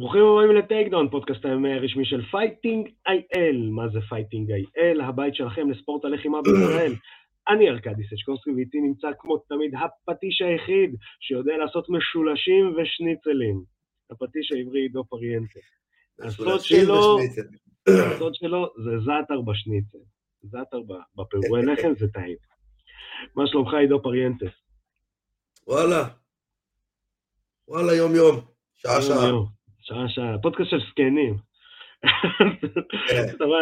ברוכים הבאים ל Takedown, פודקאסט הימי הרשמי של Fighting IL. מה זה Fighting IL? הבית שלכם לספורט הלחימה בישראל. אני ארכדי סצ'קובסקי ואיתי נמצא כמו תמיד הפטיש היחיד שיודע לעשות משולשים ושניצלים. הפטיש העברי עידו פריאנטה. הסוד שלו, הסוד שלו זה זעתר בשניצל. זעתר בפירורי לחם זה טעים. מה שלומך עידו פריאנטה? וואלה. וואלה, יום יום. שעה שעה. פודקאסט של זקנים. כן. אתה רואה,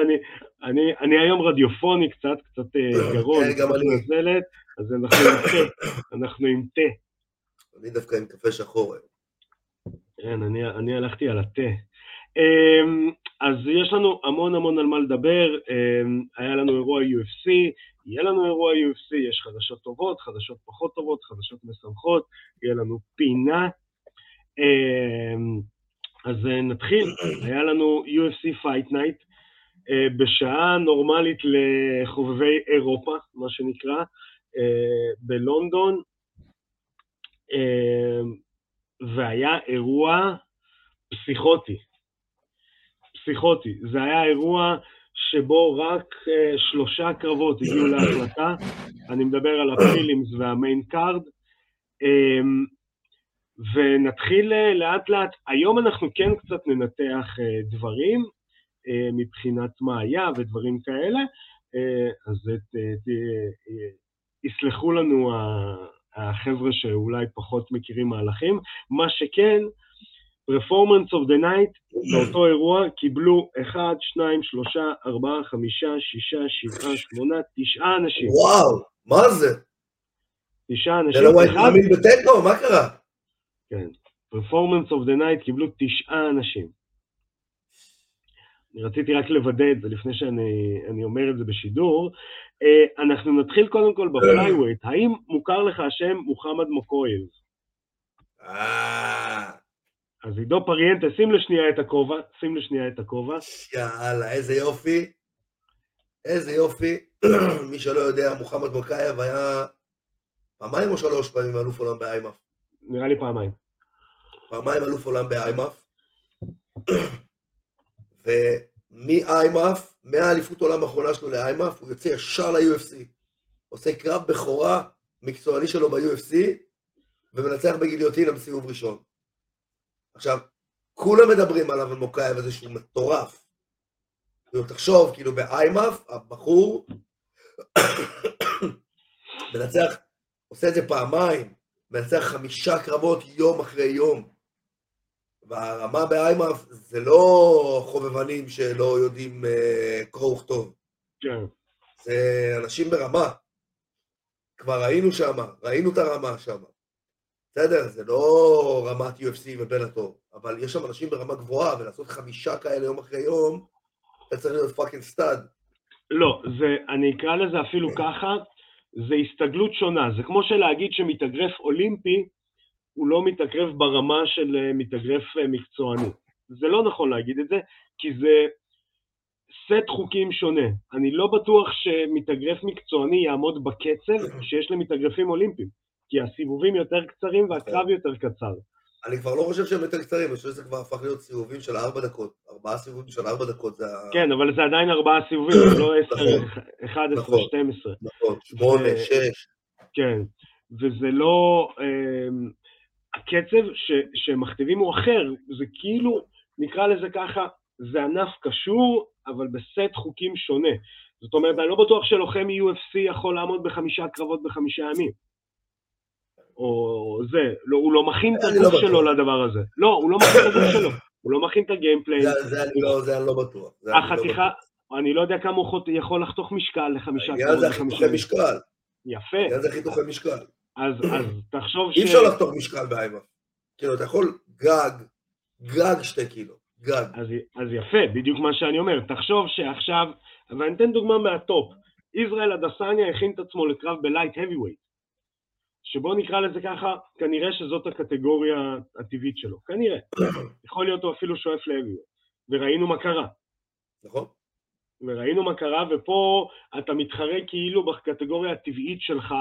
אני, היום רדיופוני קצת, קצת אה, גרון, כן, גם קצת. נזלת, אז אנחנו עם תה, אנחנו עם תה. אני דווקא עם קפה שחור. כן, אני, הלכתי על התה. אמ, אז יש לנו המון המון על מה לדבר, אמ, היה לנו אירוע UFC, יהיה לנו אירוע UFC, יש חדשות טובות, חדשות פחות טובות, חדשות משמחות, יהיה לנו פינה. אז אה, נתחיל, היה לנו UFC Fight Night אה, בשעה נורמלית לחובבי אירופה, מה שנקרא, אה, בלונדון, והיה אירוע פסיכוטי. פסיכוטי. זה היה אירוע שבו רק שלושה קרבות הגיעו להחלטה, אני מדבר על ה prelims וה main card, ונתחיל uh, לאט לאט, היום אנחנו כן קצת ננתח uh, דברים uh, מבחינת מה היה ודברים כאלה, אז את, יסלחו לנו החבר'ה שאולי פחות מכירים מהלכים, מה שכן, performance of the night, באותו אירוע קיבלו 1, 2, 3, 4, 5, 6, 7, 8, 9 אנשים. וואו, מה זה? 9 אנשים. זה לא ווייט אחד- מאמין בתיקו? מה קרה? כן. performance of the night קיבלו 9 אנשים. אני רציתי רק לוודא את זה לפני שאני אני אומר את זה בשידור. אה, אנחנו נתחיל קודם כל ב flyweight. האם מוכר לך השם מוחמד מוקאייב? אה, אז עידו פריאנטה, שים לשנייה את הכובע, שים לשנייה את הכובע. יאללה, איזה יופי. איזה יופי. מי שלא יודע, מוחמד מוקייב היה פעמיים או שלוש פעמים אלוף עולם באיימאף. נראה לי פעמיים. פעמיים אלוף עולם באיימאף. ומאיימאף, מהאליפות עולם האחרונה שלו לאיימאף, הוא יוצא ישר ל-UFC. עושה קרב בכורה מקצועני שלו ב-UFC, ומנצח בגיליוטינה בסיבוב ראשון. עכשיו, כולם מדברים עליו, על מוקייב הזה שהוא מטורף. כאילו, תחשוב, כאילו באיימאף, הבחור מנצח, עושה את זה פעמיים, מנצח חמישה קרבות יום אחרי יום. והרמה באיימאף זה לא חובבנים שלא יודעים אה, קרוא וכתוב, כן. זה אנשים ברמה. כבר היינו שם, ראינו את הרמה שם. בסדר, זה לא רמת UFC ו Bellator, אבל יש שם אנשים ברמה גבוהה, ולעשות חמישה כאלה יום אחרי יום, אתה צריך להיות fucking stud. לא, זה, אני אקרא לזה אפילו ככה, זה הסתגלות שונה. זה כמו שלהגיד שמתאגרף אולימפי הוא לא מתאגרף ברמה של אה, מתאגרף אה, מקצועני. זה לא נכון להגיד את זה, כי זה סט חוקים שונה. אני לא בטוח שמתאגרף מקצועני יעמוד בקצב שיש למתאגרפים אולימפיים, כי הסיבובים יותר קצרים והקרב יותר קצר. אני כבר לא חושב שהם יותר קצרים, אני חושב שזה כבר הפך להיות סיבובים של ארבע דקות. ארבעה סיבובים של ארבע דקות זה ה... כן, אבל זה עדיין ארבעה סיבובים, לא עשר, נכון. 11, נכון. 12. נכון, שמונה, שש. כן, וזה לא... אמ, הקצב שמכתיבים הוא אחר, זה כאילו, נקרא לזה ככה, זה ענף קשור, אבל בסט חוקים שונה. זאת אומרת, אני לא בטוח שלוחם UFC יכול לעמוד בחמישה קרבות בחמישה ימים. או זה, לא, הוא לא מכין את הגוף לא שלו. לדבר הזה. לא, הוא לא מכין את הגוף שלו, הוא לא מכין את הגיימפליי. זה- זה אני לא- זה אני לא בטוח. לא החתיכה, בטוח. אני לא יודע כמה הוא יכול לחתוך משקל לחמישה העניין קרבות זה החיתוכי ימים. משקל. יפה, העניין זה חיתוכי משקל. אז, אז תחשוב אי אפשר לחתוך משקל ב IMMAF. כאילו, אתה יכול גג, גג שתי קילו. גג. אז, אז יפה, בדיוק מה שאני אומר. תחשוב שעכשיו, ואני אתן דוגמה מהטופ, ישראל אדסניה הכין את עצמו לקרב ב light heavyweight, שבוא נקרא לזה ככה, כנראה שזאת הקטגוריה הטבעית שלו, כנראה. יכול להיות הוא אפילו שואף ל-heavyweight, וראינו מה קרה. נכון? וראינו מה קרה, ופה אתה מתחרה כאילו בקטגוריה הטבעית שלך,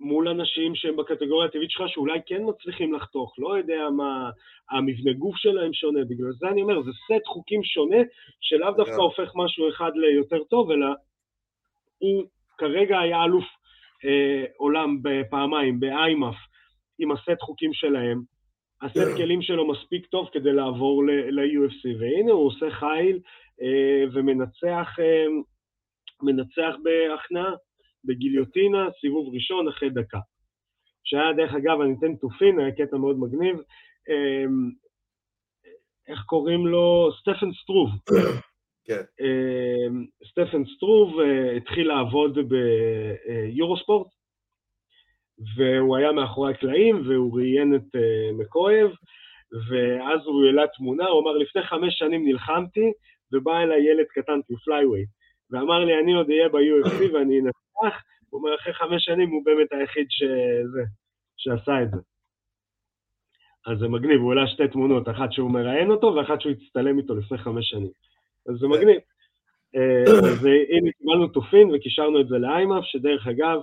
מול אנשים שהם בקטגוריה הטבעית שלך, שאולי כן מצליחים לחתוך, לא יודע מה המבנה גוף שלהם שונה, בגלל זה אני אומר, זה סט חוקים שונה, שלאו דווקא כן. הופך משהו אחד ליותר טוב, אלא הוא כרגע היה אלוף עולם פעמיים, באיימאף, עם הסט חוקים שלהם. הסט כלים שלו מספיק טוב כדי לעבור ל-UFC, והנה הוא עושה חיל אה, ומנצח אה, מנצח בהכנעה, בגיליוטינה, סיבוב ראשון אחרי דקה. שהיה, דרך אגב, אני אתן תופין, היה קטע מאוד מגניב. אה, איך קוראים לו? סטפן סטרוב. כן. אה, סטפן סטרוב אה, התחיל לעבוד ביורוספורט, והוא היה מאחורי הקלעים, והוא ראיין את אה, מקויב, ואז הוא העלה תמונה, הוא אמר, לפני חמש שנים נלחמתי, ובא אליי ילד קטן עם flyweight, ואמר לי, אני עוד אהיה ב-UFC ואני אנצח, הוא אומר, אחרי חמש שנים הוא באמת היחיד שזה, שעשה את זה. אז זה מגניב, הוא העלה שתי תמונות, אחת שהוא מראיין אותו ואחת שהוא הצטלם איתו לפני חמש שנים. אז זה מגניב. אה, אז אה, הנה קיבלנו תופין וקישרנו את זה ל IMMAF, שדרך אגב,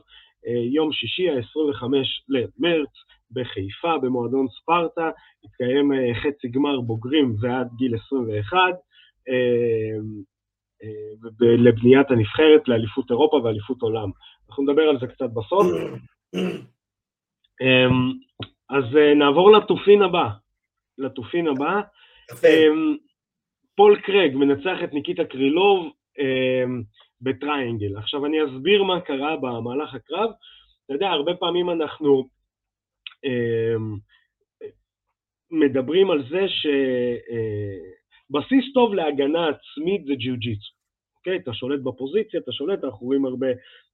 אה, יום שישי, ה-25 למרץ, בחיפה, במועדון ספרטה, התקיים חצי גמר בוגרים ועד גיל 21, לבניית הנבחרת לאליפות אירופה ואליפות עולם. אנחנו נדבר על זה קצת בסוף. אז נעבור לתופין הבא. לתופין הבא. פול קרג מנצח את ניקיטה קרילוב בטריינגל. עכשיו אני אסביר מה קרה במהלך הקרב. אתה יודע, הרבה פעמים אנחנו מדברים על זה שבסיס טוב להגנה עצמית זה ג'יו-ג'יצו. אוקיי? אתה שולט בפוזיציה, אתה שולט, אנחנו רואים הרבה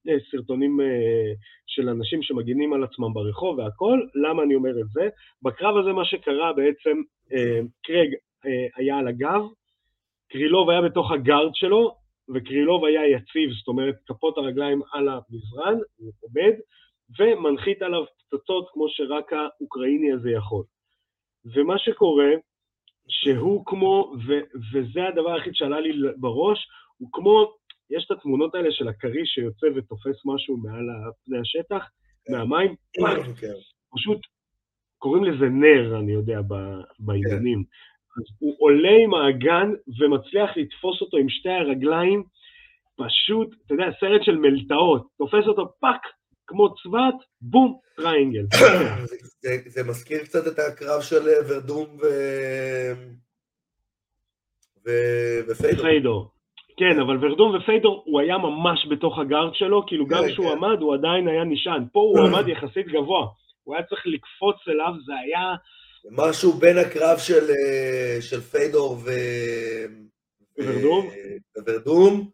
אה, סרטונים אה, של אנשים שמגינים על עצמם ברחוב והכול. למה אני אומר את זה? בקרב הזה מה שקרה בעצם, אה, קרג היה על הגב, קרילוב היה בתוך הגארד שלו, וקרילוב היה יציב, זאת אומרת, כפות הרגליים על המזרן, הוא עומד, ומנחית עליו פצצות כמו שרק האוקראיני הזה יכול. ומה שקורה, שהוא כמו, ו, וזה הדבר היחיד שעלה לי בראש, הוא כמו, יש את התמונות האלה של הכריש שיוצא ותופס משהו מעל פני השטח, כן. מהמים, כן. פשוט קוראים לזה נר, אני יודע, בעניינים. כן. אז הוא עולה עם האגן ומצליח לתפוס אותו עם שתי הרגליים, פשוט, אתה יודע, סרט של מלתעות, תופס אותו fuck, כמו צבת, בום, triangle. זה, זה, זה מזכיר קצת את הקרב של ורדום ו... ו... ופיידור. פיידור. כן, אבל ורדום ופיידור, הוא היה ממש בתוך ה guard שלו, כאילו גם כן, כשהוא כן. עמד, הוא עדיין היה נשען. פה הוא עמד יחסית גבוה. הוא היה צריך לקפוץ אליו, זה היה... משהו בין הקרב של, אה, של פיידור ו... ורדום? ורדום,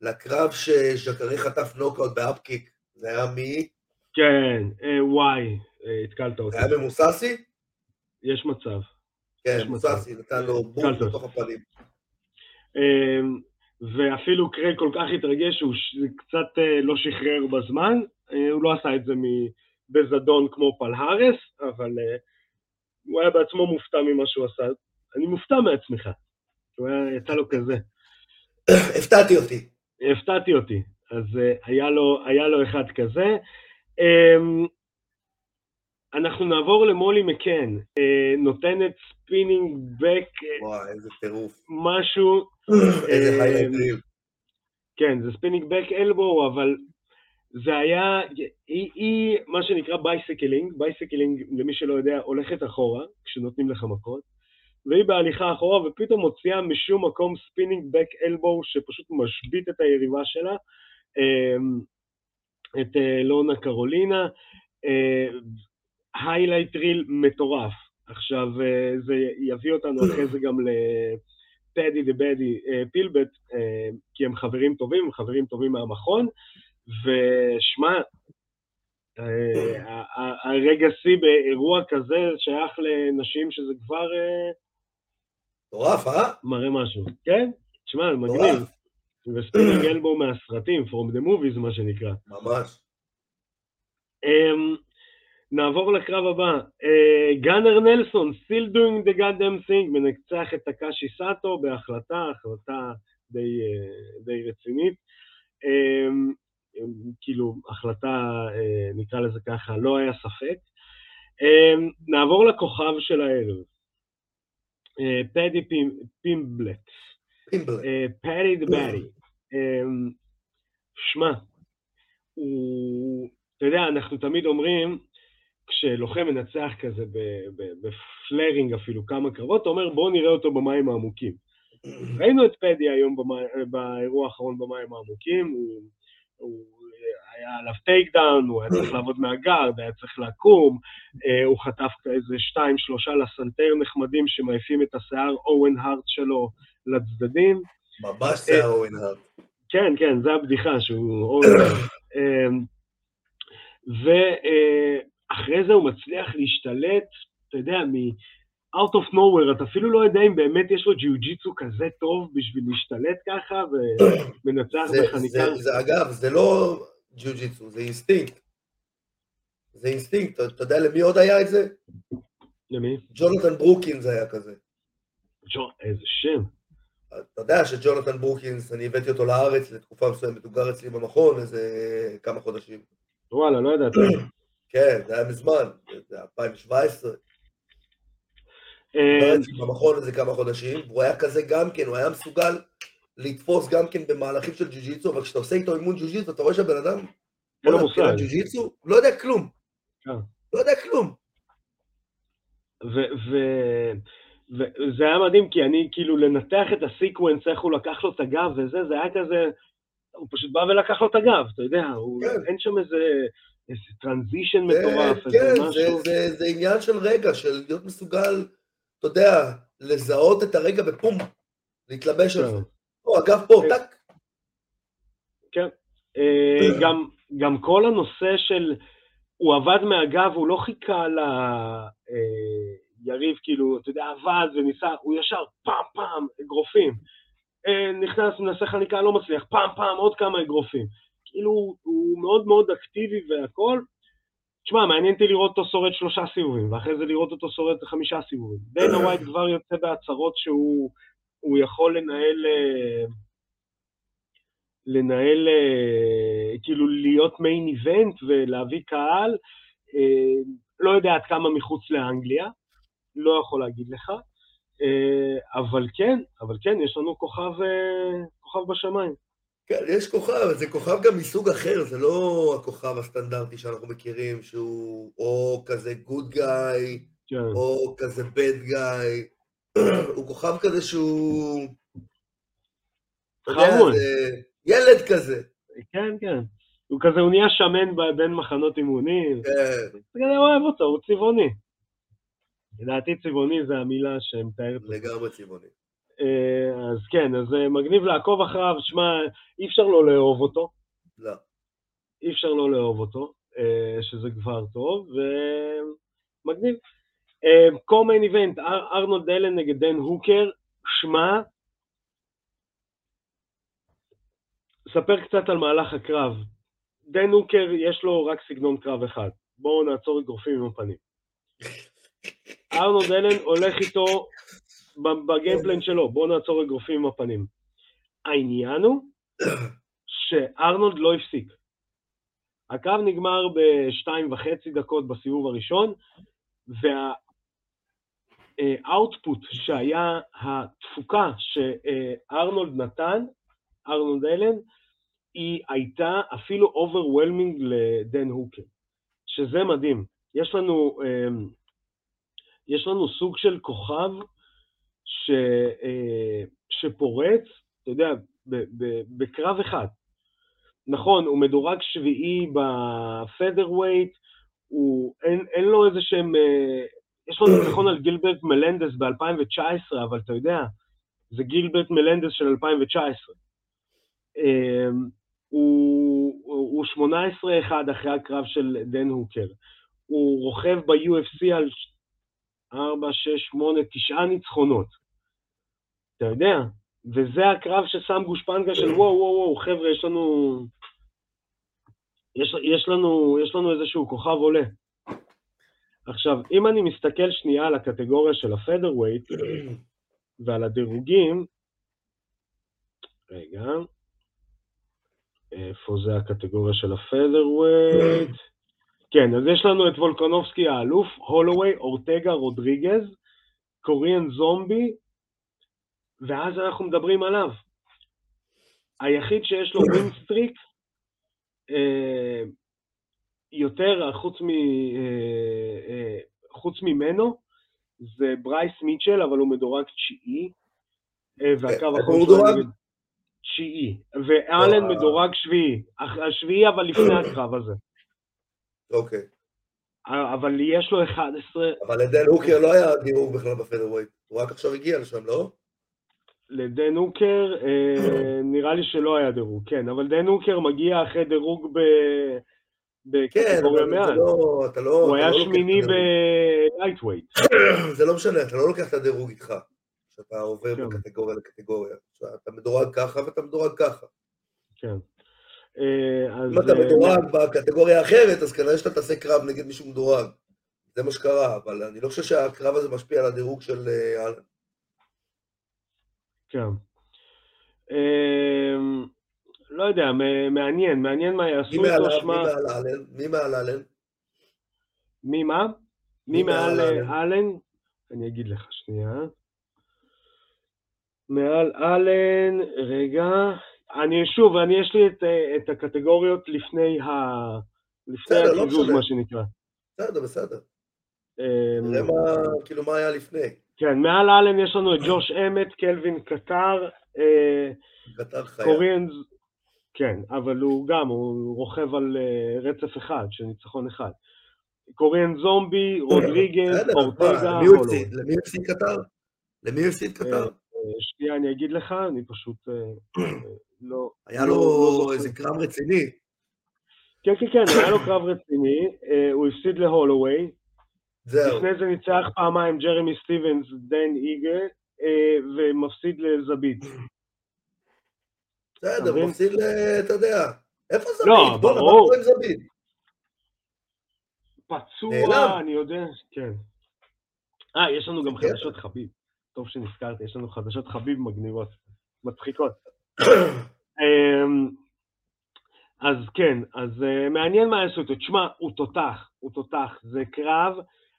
לקרב שז'קרה חטף נוקאוט ב upkick. זה היה מי? כן, אה, וואי, אה, התקלת אותי. זה היה במוססי? יש מצב. כן, מוססי נתן לו בום בתוך הפנים. אמ, ואפילו קרייג כל כך התרגש שהוא קצת לא שחרר בזמן, הוא לא עשה את זה בזדון כמו פלהרס, אבל הוא היה בעצמו מופתע ממה שהוא עשה. אני מופתע מעצמך, הוא היה, יצא לו כזה. הפתעתי אותי. הפתעתי אותי, אז היה לו, היה לו אחד כזה. אמ, אנחנו נעבור למולי מקאן, נותנת spinning back. וואי, איזה טירוף. משהו איזה highlight-ים. אמ, כן, זה spinning back elbow, אבל זה היה, היא, היא מה שנקרא bicycling, bicycling, למי שלא יודע, הולכת אחורה, כשנותנים לך מכות, והיא בהליכה אחורה, ופתאום מוציאה משום מקום spinning back elbow, שפשוט משבית את היריבה שלה, אמ, את אה, לואנה קרולינה, highlight reel מטורף. עכשיו, אה, זה יביא אותנו אחרי זה גם ל... ופדי אה, פימבלט, אה, כי הם חברים טובים, הם חברים טובים מהמכון, ושמע, אה, הרגע שיא באירוע כזה שייך לנשים שזה כבר... מטורף, אה? מראה משהו. כן? תשמע, מגניב. ו spinning elbow מהסרטים, From the Movies, מה שנקרא. ממש. אמ, נעבור לקרב הבא. גאנר נלסון, still doing the goddamn thing, מנצח את טקאשי סאטו בהחלטה, החלטה די, uh, די רצינית. Um, כי כאילו, החלטה, אה, נקרא לזה ככה, לא היה ספק. אה, נעבור לכוכב של הערב. אה, פדי פימבלט. פדי דה בדי. שמע, הוא, אתה יודע, אנחנו תמיד אומרים, כשלוחם מנצח כזה בפלרינג אפילו כמה קרבות, אתה אומר בואו נראה אותו במים העמוקים. ראינו את פדי היום באירוע האחרון במים העמוקים, הוא, הוא היה עליו takedown, הוא היה צריך לעבוד מה guard, היה צריך לקום, אה, הוא חטף איזה שתיים, שלושה לסנטר נחמדים שמעיפים את השיער אוון הארט שלו לצדדים. ממש שיער אוון הארט. כן, כן, זה הבדיחה שהוא אוון הארט. אמ, ואחרי זה הוא מצליח להשתלט, אתה יודע. Out of nowhere, אתה אפילו לא יודע אם באמת יש לו ג'יוג'יצו כזה טוב בשביל להשתלט ככה ומנצח בחניקה. זה, זה, אגב, זה לא ג'יוג'יצו, זה אינסטינקט. זה אינסטינקט, אתה יודע למי עוד היה את זה? למי? ג'ונתן ברוקינס היה כזה. ג'ו, איזה שם. אתה יודע שג'ונתן ברוקינס, אני הבאתי אותו לארץ לתקופה מסוימת, הוא גר אצלי במכון איזה כמה חודשים. וואלה, לא ידעתי. כן, זה היה מזמן, זה 2017. אה, גר אצלי במכון איזה כמה חודשים, והוא היה כזה גם כן, הוא היה מסוגל לתפוס גם כן במהלכים של ג'ו-ג'יצו, אבל כשאתה עושה איתו אימון ג'ו-ג'יצו, אתה רואה שהבן אדם... אין לו מושג. ג'ו-ג'יצו, לא יודע כלום. כן. לא יודע כלום. וזה היה מדהים, כי אני, כאילו, לנתח את ה sequence, איך הוא לקח לו את הגב וזה, זה היה כזה, הוא פשוט בא ולקח לו את הגב, אתה יודע, הוא, כן. אין שם איזה, איזה transition זה- מטורף, כן, איזה זה, משהו. זה, זה עניין של רגע, של להיות מסוגל, אתה יודע, לזהות את הרגע ופום, להתלבש על כן. זה. או, אגב, פה, כן. טאק. אה, גם, גם כל הנושא של, הוא עבד מהגב, הוא לא חיכה ליריב, כאילו, אתה יודע, עבד וניסה, הוא ישר פעם פעם אגרופים. אה, נכנס, מנסה חניקה, לא מצליח, פעם פעם עוד כמה אגרופים. כאילו, הוא מאוד מאוד אקטיבי והכל. תשמע, מעניין אותי לראות אותו שורד שלושה סיבובים, ואחרי זה לראות אותו שורד חמישה סיבובים. דיינה ווייט כבר יוצא בהצהרות שהוא הוא יכול לנהל, אה, לנהל, אה, כאילו להיות מיין איבנט ולהביא קהל, אה, לא יודע עד כמה מחוץ לאנגליה, לא יכול להגיד לך, אבל כן, אבל כן, יש לנו כוכב, כוכב בשמיים. כן, יש כוכב, אבל זה כוכב גם מסוג אחר, זה לא הכוכב הסטנדרטי שאנחנו מכירים, שהוא או כזה גוד גאי, כן, או כזה בד גאי. הוא כוכב כזה שהוא... חמוד. ילד כזה. כן, כן. הוא כזה, הוא נהיה שמן בין מחנות אימונים. כן, כזה אוהב אותו, הוא צבעוני. לדעתי צבעוני זה המילה שמתארת. לגמרי צבעוני. אה, אז כן, אז אה, מגניב לעקוב אחריו, שמע, אי אפשר לא לאהוב אותו, לא. אי אפשר לא לאהוב אותו, אה, שזה כבר טוב, ומגניב. קומיין איבנט, ארנולד אלן נגד דן הוקר, שמע, ספר קצת על מהלך הקרב. דן הוקר יש לו רק סגנון קרב אחד, בואו נעצור אגרופים עם הפנים. ארנולד אלן הולך איתו בגיימפלן שלו, בואו נעצור אגרופים עם הפנים. העניין הוא שארנולד לא הפסיק. הקרב נגמר בשתיים וחצי דקות בסיבוב הראשון, וה output שהיה התפוקה שארנולד נתן, ארנולד אלן, היא הייתה אפילו overwhelming לדן הוקר, שזה מדהים. יש לנו, אמ, יש לנו סוג של כוכב ש, אה, שפורץ, אתה יודע, ב- ב- בקרב אחד. נכון, הוא מדורג שביעי בפדר ווייט, הוא, אין, אין לו איזה שהם, אה, יש לו ניצחון על גילברט מלנדס ב-2019, אבל אתה יודע, זה גילברט מלנדס של 2019. אה, הוא הוא 18-1 אחרי הקרב של דן הוקר. הוא רוכב ב-UFC על 4, 6, 8, 9 ניצחונות. אתה יודע, וזה הקרב ששם גושפנקה של וואו, וואו, וואו, חבר'ה, יש לנו... יש, יש, לנו, יש לנו איזשהו כוכב עולה. עכשיו, אם אני מסתכל שנייה על הקטגוריה של הפדר ווייט ועל הדירוגים, רגע, איפה זה הקטגוריה של הפדרווייט? כן, אז יש לנו את וולקנובסקי האלוף, הולווי, אורטגה, רודריגז, קוריאן זומבי, ואז אנחנו מדברים עליו. היחיד שיש לו win streak, אה, יותר חוץ, מ, אה, אה, חוץ ממנו, זה ברייס מיטשל, אבל הוא מדורג תשיעי, והקו החום שלו נגד תשיעי, ואלן. מדורג שביעי, השביעי אבל לפני הקרב הזה. אוקיי. אבל יש לו 11, אבל לדן הוקר לא היה דירוג בכלל ב featherweight, הוא רק עכשיו הגיע לשם, לא? לדן הוקר, אה, נראה לי שלא היה דירוג, כן, אבל דן הוקר מגיע אחרי דירוג ב... כן, בקטגוריה זה מעל. לא, אתה לא... הוא היה לא שמיני. ב lightweight. זה לא משנה, אתה לא לוקח את הדירוג איתך, כשאתה עובר כן. מקטגוריה לקטגוריה. אתה מדורג ככה ואתה מדורג ככה. כן. אה, אז... אם אתה אה, מדורג בקטגוריה האחרת, אז כנראה שאתה תעשה קרב נגד מישהו מדורג. זה מה שקרה, אבל אני לא חושב שהקרב הזה משפיע על הדירוג של אה, אלן. כן. אמ, לא יודע, מעניין, מעניין מה יעשו איתו, מי שמע, מעל אלן? מי מעל אלן? מי מה? מי מעל? אה, אלן? אני אגיד לך שנייה. מעל אלן, רגע, אני שוב, אני יש לי את, אה, את הקטגוריות לפני ה... לפני בסדר, לא. מה שנקרא. בסדר, בסדר. אמ, נראה מה, כאילו, מה היה לפני. כן, מעל אלן יש לנו את ג'וש אמת, קלווין קטר, אה, קטר חיה. קוריאנס, כן, אבל הוא גם, הוא רוכב על אה, רצף אחד, של ניצחון אחד. קוריאן זומבי, רודריגז, אורטגה, הוא הולו. למי הפסיד קטר? למי הוא הפסיד קטר? שנייה, אני אגיד לך, אני פשוט לא... היה לא- לו לא זוכר. איזה קרב רציני. כן, כן, כן, היה לו קרב רציני, אה, הוא הפסיד להולווי, זהו. לפני זה ניצח פעמיים ג'רמי סטיבנס, דן איגה, אה, ומפסיד לזביט. בסדר, מפסיד ל... אתה יודע. איפה זביד? לא, ברור. פצוע. אני יודע, כן. אה, יש לנו גם. חדשות חביב. טוב שנזכרתי, יש לנו חדשות חביב מגניבות, מצחיקות. אמ, אז כן, אז אה, מעניין מה יעשו איתו. תשמע, הוא תותח, הוא תותח. זה קרב,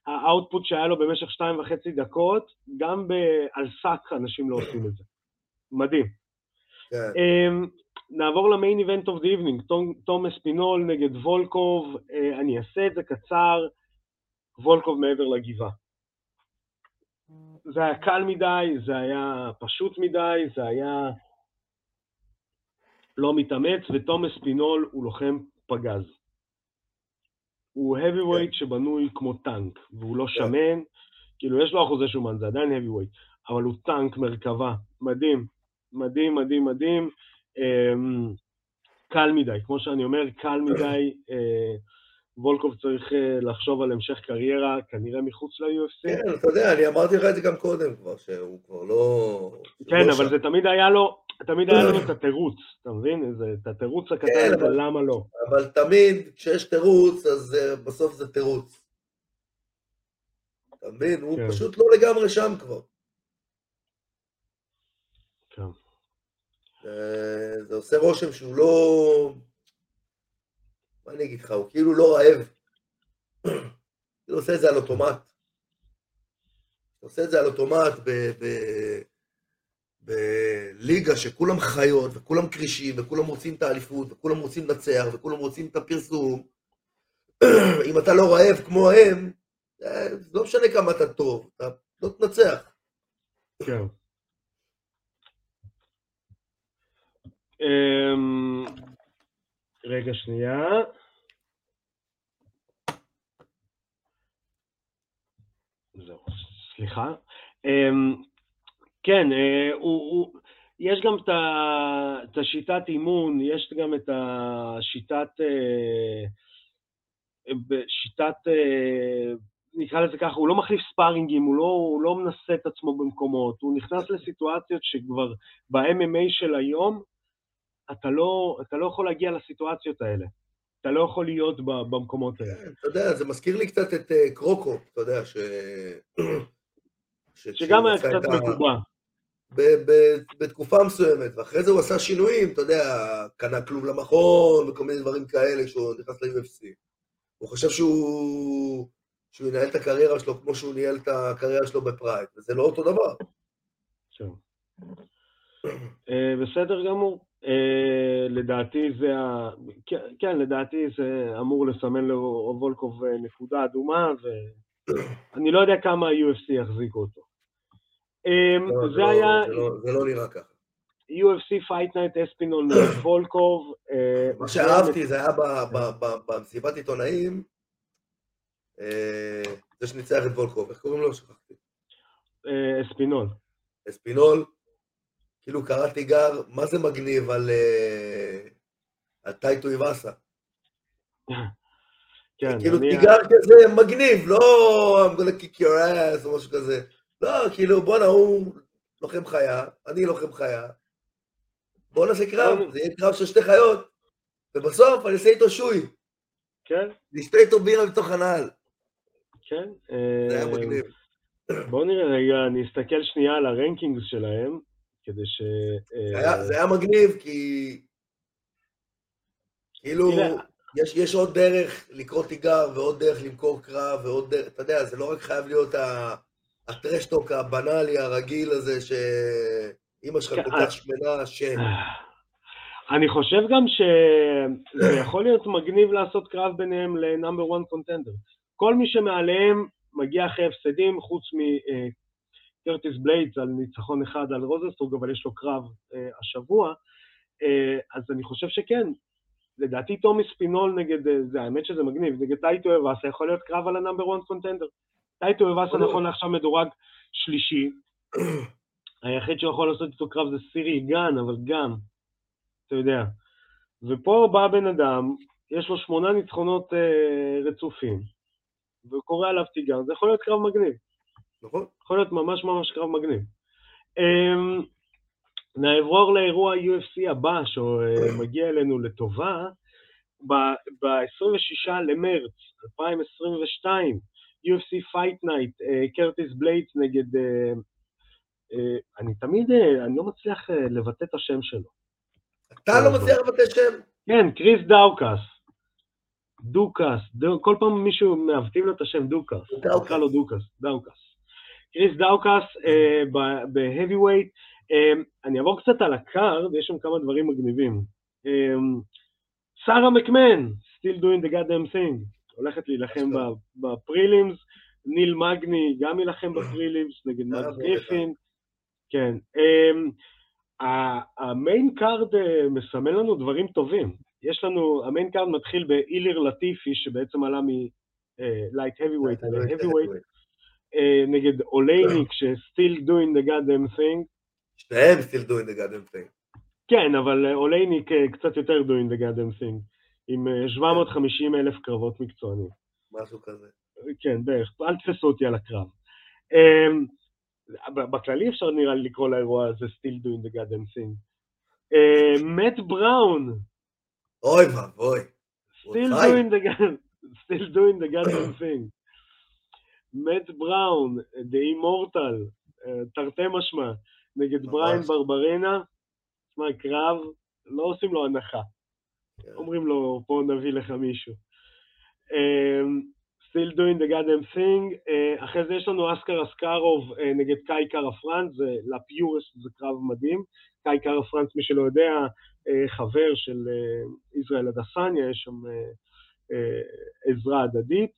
ה output שהיה לו במשך שתיים וחצי דקות, גם על שק אנשים לא עושים את זה. מדהים. כן. אמ, נעבור ל main event of the evening, תומאס פינול נגד וולקוב, אה, אני אעשה את זה קצר, וולקוב מעבר לגבעה. זה היה קל מדי, זה היה פשוט מדי, זה היה לא מתאמץ, ותומאס פינול הוא לוחם פגז. הוא heavyweight שבנוי כמו טנק, והוא לא שמן, כאילו יש לו אחוזי שומן, זה עדיין heavyweight, אבל הוא טנק מרכבה, מדהים, מדהים, מדהים, מדהים. אמ, קל מדי, כמו שאני אומר, קל מדי. אה, וולקוב צריך אה, לחשוב על המשך קריירה, כנראה מחוץ ל-UFC. כן, אתה יודע, אני אמרתי לך את זה גם קודם כבר, שהוא כבר לא... כן, לא אבל שם. זה תמיד היה לו, תמיד היה לו את התירוץ, אתה מבין? את התירוץ כן, הקטן הזה, אבל- למה לא? אבל תמיד, כשיש תירוץ, אז אה, בסוף זה תירוץ. אתה מבין? הוא כן. פשוט לא לגמרי שם כבר. כן. אה, זה עושה רושם שהוא לא... מה אני אגיד לך? הוא כאילו לא רעב. כאילו עושה את זה על אוטומט. הוא עושה את זה על אוטומט ב- ב- בליגה שכולם חיות, וכולם כרישים, וכולם רוצים את האליפות, וכולם רוצים לנצח, וכולם רוצים את הפרסום. אם אתה לא רעב כמו הם, אה, לא משנה כמה אתה טוב, אתה לא תנצח. כן. אמ, רגע, שנייה. זהו, סליחה. כן, אה, הוא, הוא, יש גם את ה- את השיטת אימון, יש גם את השיטת, אה, שיטת, אה, נקרא לזה ככה, הוא לא מחליף ספארינגים, הוא לא, הוא לא מנסה את עצמו במקומות, הוא נכנס לסיטואציות שכבר ב-MMA של היום, אתה לא, אתה לא יכול להגיע לסיטואציות האלה. אתה לא יכול להיות במקומות האלה. אתה יודע, זה מזכיר לי קצת את אה, קרוקו, אתה יודע, ש... שגם היה קצת את ה- מקובע. ב- ב- בתקופה מסוימת, ואחרי זה הוא עשה שינויים, אתה יודע, קנה כלוב למכון וכל מיני דברים כאלה כשהוא נכנס ל-UFC. הוא חושב שהוא, שהוא ינהל את הקריירה שלו כמו שהוא ניהל את הקריירה שלו בפרייד, וזה לא אותו דבר. אה, בסדר גמור. אה, לדעתי זה ה... כן, כן, לדעתי זה אמור לסמן לוולקוב אה, נקודה אדומה, ואני לא יודע כמה ה-UFC יחזיקו אותו. אה, לא, זה לא- היה זה לא- זה לא נראה ככה. UFC Fight Night אספינול וולקוב. אה, מה שאהבתי זה היה במסיבת עיתונאים, אה, זה שניצח את וולקוב, איך קוראים לו? שכחתי. אה, אספינול. אספינול, כאילו קרא תיגר, מה זה מגניב על, טייטו איוואסה. כן, כאילו תיגר כזה מגניב, לא I'm gonna kick your ass או משהו כזה. לא, כאילו בואנה הוא לוחם חיה, אני לוחם חיה. בוא נעשה קרב, זה יהיה קרב של שתי חיות, ובסוף אני אעשה איתו שוי, כן, נשתה איתו בירה מתוך הנעל. כן. זה היה אה, מגניב. בואו נראה רגע, אני אסתכל שנייה על הרנקינגס שלהם, כדי ש... אה, זה היה- מגניב כי... כאילו. יש, יש עוד דרך לקרוא תיגר ועוד דרך למכור קרב ועוד דרך, אתה יודע, זה לא רק חייב להיות ה- ה trash talk הבנאלי הרגיל הזה שאימא שלך כן, כל אה. כך שמנה, שם. אני חושב גם שזה יכול להיות מגניב לעשות קרב ביניהם ל number 1 contender. כל מי שמעליהם מגיע אחרי הפסדים, חוץ מקרטיס בליידס על ניצחון אחד על רוזנסטרויק, אבל יש לו קרב אה, השבוע, אה, אז אני חושב שכן. לדעתי תום אספינל נגד, אה, זה האמת שזה מגניב, נגד טאי טויבאסה יכול להיות קרב על ה number 1 contender. טייטו להיות. נכון לעכשיו מדורג שלישי. היחיד שיכול לעשות איתו קרב זה סירי גן, אבל גם, אתה יודע. ופה בא בן אדם, יש לו שמונה ניצחונות אה, רצופים, וקורא עליו תיגר, זה יכול להיות קרב מגניב. נכון? יכול להיות ממש ממש קרב מגניב. אמ, נעבור לאירוע UFC הבא שמגיע אלינו לטובה, ב-26 למרץ 2022, UFC Fight Night, אה, קרטיס בלייטס נגד... אה, אה, אני תמיד, אני לא מצליח לבטא את השם שלו. אתה לא מצליח לבטא שם? כן, קריס דאוקס. דוקס, דו, כל פעם מישהו מעוותים לו את השם דוקס. נקרא לו דוקס, דאוקס. קריס דאוקס ב heavyweight, אני אעבור קצת על ה card, יש שם כמה דברים מגניבים. שרה מקמן, still doing the goddamn thing, הולכת להילחם ב prelims, ניל מגני גם יילחם ב prelims נגד אה, מקס בטח. גריפין, כן. אמ, ה main card אה, מסמן לנו דברים טובים. יש לנו, ה main card מתחיל באיליר לטיפי, שבעצם עלה heavyweight ל-heavyweight, אה, נגד אולייניק, ש-still doing the goddamn thing. שניהם still doing the goddamn thing. כן, אבל אולייניק קצת יותר doing the goddamn thing, עם אה, 750 אלף קרבות מקצוענים. משהו כזה. כן, בערך, אל תפסו אותי על הקרב. אמ, בכללי אפשר נראה לי לקרוא לאירוע הזה still doing the goddamn thing. מאט בראון, אוי ואבוי. still doing the god- still doing the goddamn thing. מאט בראון, The Immortal, אה, תרתי משמע, נגד. בריין ברברינה, תשמע, קרב, לא עושים לו הנחה. אומרים לו, בוא נביא לך מישהו. Um, still doing the goddamn thing. Uh, אחרי זה יש לנו אסקר אסקרוב uh, נגד קאי קארה פרנס, זה לפיורסט, זה קרב מדהים. קאי קארה פרנס, מי שלא יודע, uh, חבר של ישראל הדסניה, יש שם עזרה הדדית.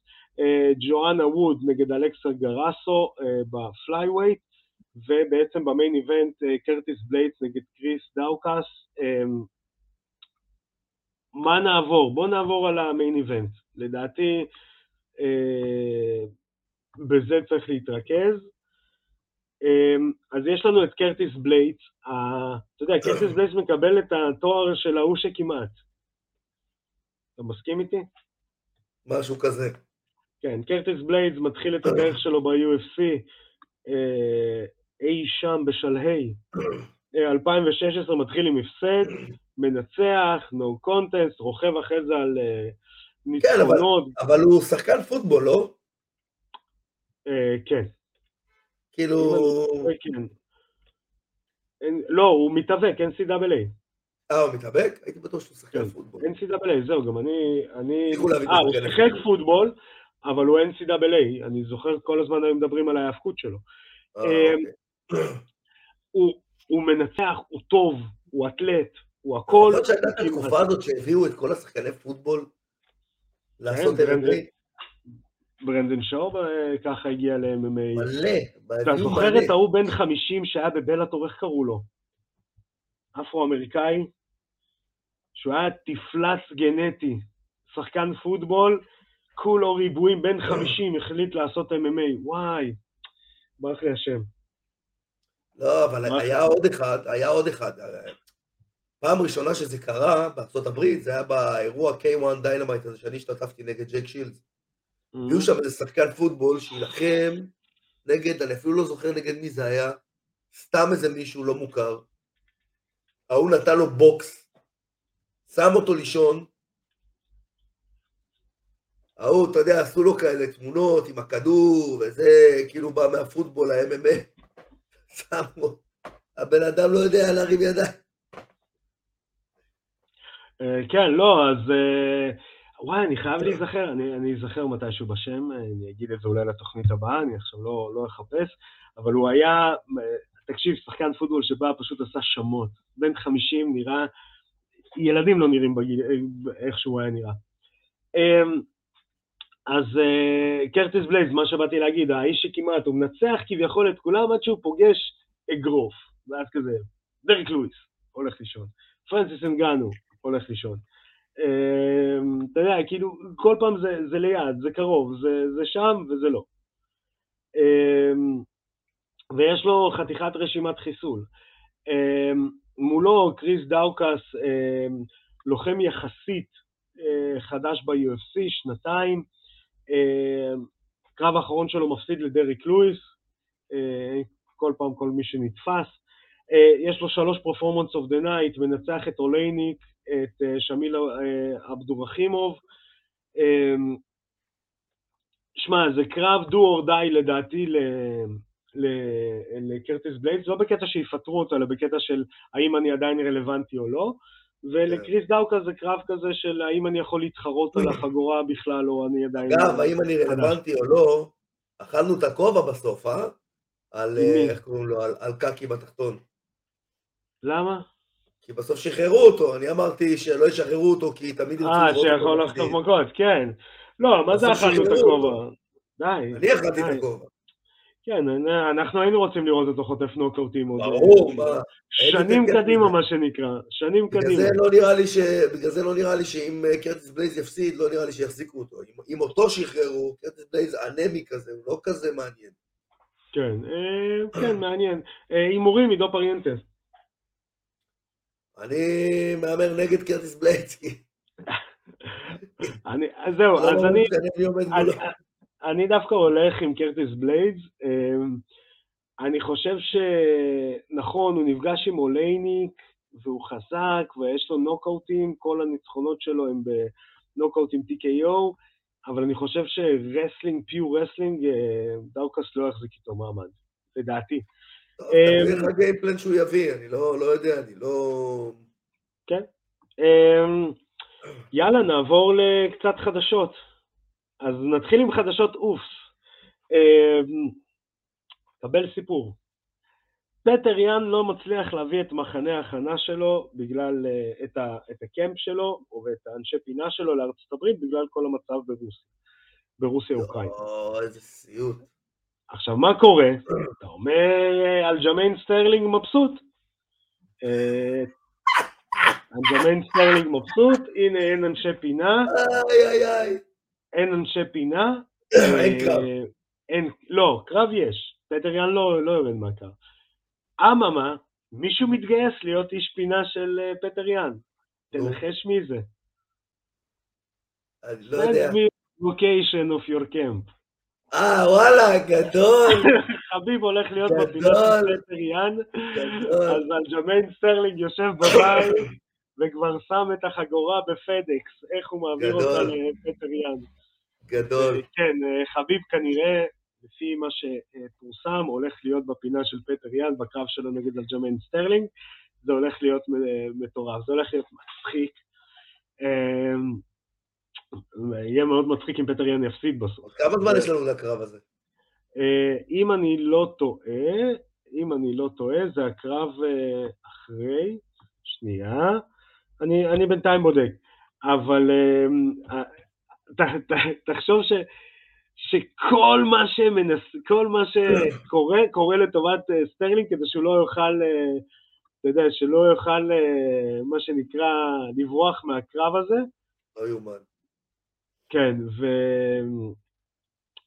ג'ואנה ווד נגד אלכסה גרסו ב flyweight, ובעצם ב main event קרטיס בלייטס נגד קריס דאוקס. מה נעבור? בואו נעבור על ה main event. לדעתי, אה, בזה צריך להתרכז. אה, אז יש לנו את קרטיס בלייטס. ה- אתה יודע, קרטיס בלייטס מקבל את התואר של ההוא שכמעט. אתה מסכים איתי? משהו כזה. כן, קרטיס בליידס מתחיל את הדרך שלו ב-UFC אה, אי שם בשלהי. אה, 2016 מתחיל עם הפסד, מנצח, no contest, רוכב אחרי זה על אה, ניצחונות. אבל הוא שחקן פוטבול, לא? אה, כן, כאילו... כן. אין- לא, הוא מתאבק, NCAA. אה, הוא מתאבק? הייתי בטוח שהוא שחקן כן. פוטבול. NCAA, זהו, גם אני... אני... אה, הוא שיחק. פוטבול, אבל הוא NCAA. אני זוכר כל הזמן היו מדברים על ההאבקות שלו. אה, אוקיי. הוא, הוא מנצח, הוא טוב, הוא אתלט, הוא הכל. נכון שהייתה את התקופה הזאת שהביאו את כל השחקני פוטבול לעשות כן, MMA? ברנדן שואו אה, ככה הגיע ל-MMA. מלא. אתה זוכר. את ההוא בן 50 שהיה בבלאטור, איך קראו לו? אפרו-אמריקאי, שהוא היה תפלץ גנטי, שחקן פוטבול, כולו ריבועים, בן 50, החליט לעשות MMA, וואי, ברח לי השם. לא, אבל? היה עוד אחד, היה עוד אחד. פעם ראשונה שזה קרה בארצות הברית, זה היה באירוע K1 Dynamite הזה, שאני השתתפתי נגד ג'ייק שילדס. הביאו שם איזה שחקן פוטבול שיילחם נגד, אני אפילו לא זוכר נגד מי זה היה, סתם איזה מישהו לא מוכר. ההוא נתן לו בוקס, שם אותו לישון. ההוא, אתה יודע, עשו לו כאלה תמונות עם הכדור, וזה כאילו בא מהפוטבול, ה-MMA. שמו. הבן אדם לא יודע להרים ידיים. אה, כן, לא, אז... אה, וואי, אני חייב להיזכר, אני אזכר מתישהו בשם, אה, אני אגיד את זה אולי לתוכנית הבאה, אני עכשיו לא לא אחפש, אבל הוא היה, תקשיב, שחקן פוטבול שבא פשוט עשה שמות. בן 50 נראה, ילדים לא נראים בגיל, איך שהוא היה נראה. אמ, אז קרטיס בלייז, מה שבאתי להגיד, האיש שכמעט, הוא מנצח כביכול את כולם עד שהוא פוגש אגרוף, ואז כזה, דרק לואיס, הולך לישון, פרנסיס אנגנו, הולך לישון. אמ, אתה יודע, כאילו, כל פעם זה, זה ליד, זה קרוב, זה, זה שם וזה לא. אמ, ויש לו חתיכת רשימת חיסול. אמ, מולו כריס דאוקס, לוחם יחסית אה, חדש ב-UFC, שנתיים. קרב האחרון שלו מפסיד לדריק לואיס, אה, כל פעם כל מי שנתפס. אה, יש לו שלוש performance of the night, מנצח את אולייניק, את אה, שמיל אה, עבדורחימוב. אמ, שמע, זה קרב דו אור די לדעתי לקרטיס בליידס, לא בקטע שיפטרו אותו, אלא בקטע של האם אני עדיין רלוונטי או לא. ולקריס דאוקה זה קרב כזה של האם אני יכול להתחרות על החגורה בכלל, או אני עדיין... אגב, האם אני רלוונטי או לא, אכלנו את הכובע בסוף, אה? על? איך קוראים לו? על קקי בתחתון. למה? כי בסוף שחררו אותו, אני אמרתי שלא ישחררו אותו כי תמיד ירצו אה, שיכול. לחטוף מכות, כן. לא, מה זה אכלנו את הכובע? די. אני אכלתי את. הכובע. כן, אנחנו היינו רוצים לראות אותו חוטף נוקאוטים. עוד- ברור, מה? שנים קדימה. מה שנקרא. שנים קדימה. זה לא נראה לי ש... בגלל זה לא נראה לי שאם אה, קרטיס בלייז יפסיד, לא נראה לי שיחזיקו אותו. אם, אותו שחררו, קרטיס בלייז אנמי כזה, הוא לא כזה מעניין. כן, אה, כן, מעניין. אה, הימורים, עידו פריאנטס. אני מהמר נגד קרטיס אני- אז זהו, לא אז אני... מי עומד מולו. אני, אני דווקא הולך עם קרטיס בליידס. אמ, אני חושב שנכון, הוא נפגש עם אולייניק, והוא חזק, ויש לו נוקאוטים, כל הניצחונות שלו הם בנוקאוטים TKO, אבל אני חושב ש wrestling, pure wrestling, דאוקס לא יחזיק איתו מעמד, לדעתי. טוב, אמ, תלוי איך ה game plan שהוא יביא, אני לא לא יודע, אני לא... אמ, יאללה, נעבור לקצת חדשות. אז נתחיל עם חדשות אופס. אמ, קבל סיפור. פטר יאן לא מצליח להביא את מחנה ההכנה שלו בגלל, אה, את, ה, את הקמפ שלו, או את האנשי פינה שלו לארצות הברית, בגלל כל המצב ברוסיה, ברוסיה-אוקראינה. או, איזה סיוט. עכשיו, מה קורה? אתה אומר, אה, אלג'מיין סטרלינג מבסוט. אה, אלג'מיין סטרלינג מבסוט, הנה אין אנשי פינה. אין אנשי פינה. אין קרב. אה, לא, קרב יש. פטר יאן לא, לא יורד מהקרב. אממה, מישהו מתגייס להיות איש פינה של אה, פטר יאן. תנחש מי זה. אני לא יודע. Send me location of your camp. אה, וואלה, גדול, חביב הולך להיות. בפינה של פטר יאן, גדול. אז אלג'מיין סטרלינג יושב בבית וכבר שם את החגורה בפדקס, איך הוא מעביר. אותה לפטר יאן. גדול. כן, אה, חביב כנראה לפי מה שפורסם, הולך להיות בפינה של פטר יאן בקרב שלו נגד אלג'מיין סטרלינג, זה הולך להיות מטורף, זה הולך להיות מצחיק. יהיה מאוד מצחיק אם פטר יאן יפסיד בסוף. כמה זמן יש לנו לקרב הזה? אה, אם אני לא טועה, אם אני לא טועה, זה הקרב אה, אחרי, שנייה, אני, אני בינתיים בודק, אבל אמ, ת, ת, תחשוב ש... שכל מה שמנס... כל מה שקורה, קורה לטובת אה, סטרלינג כדי שהוא לא יוכל, אתה יודע, שלא יוכל, מה שנקרא, לברוח מהקרב הזה. לא יאומן. כן,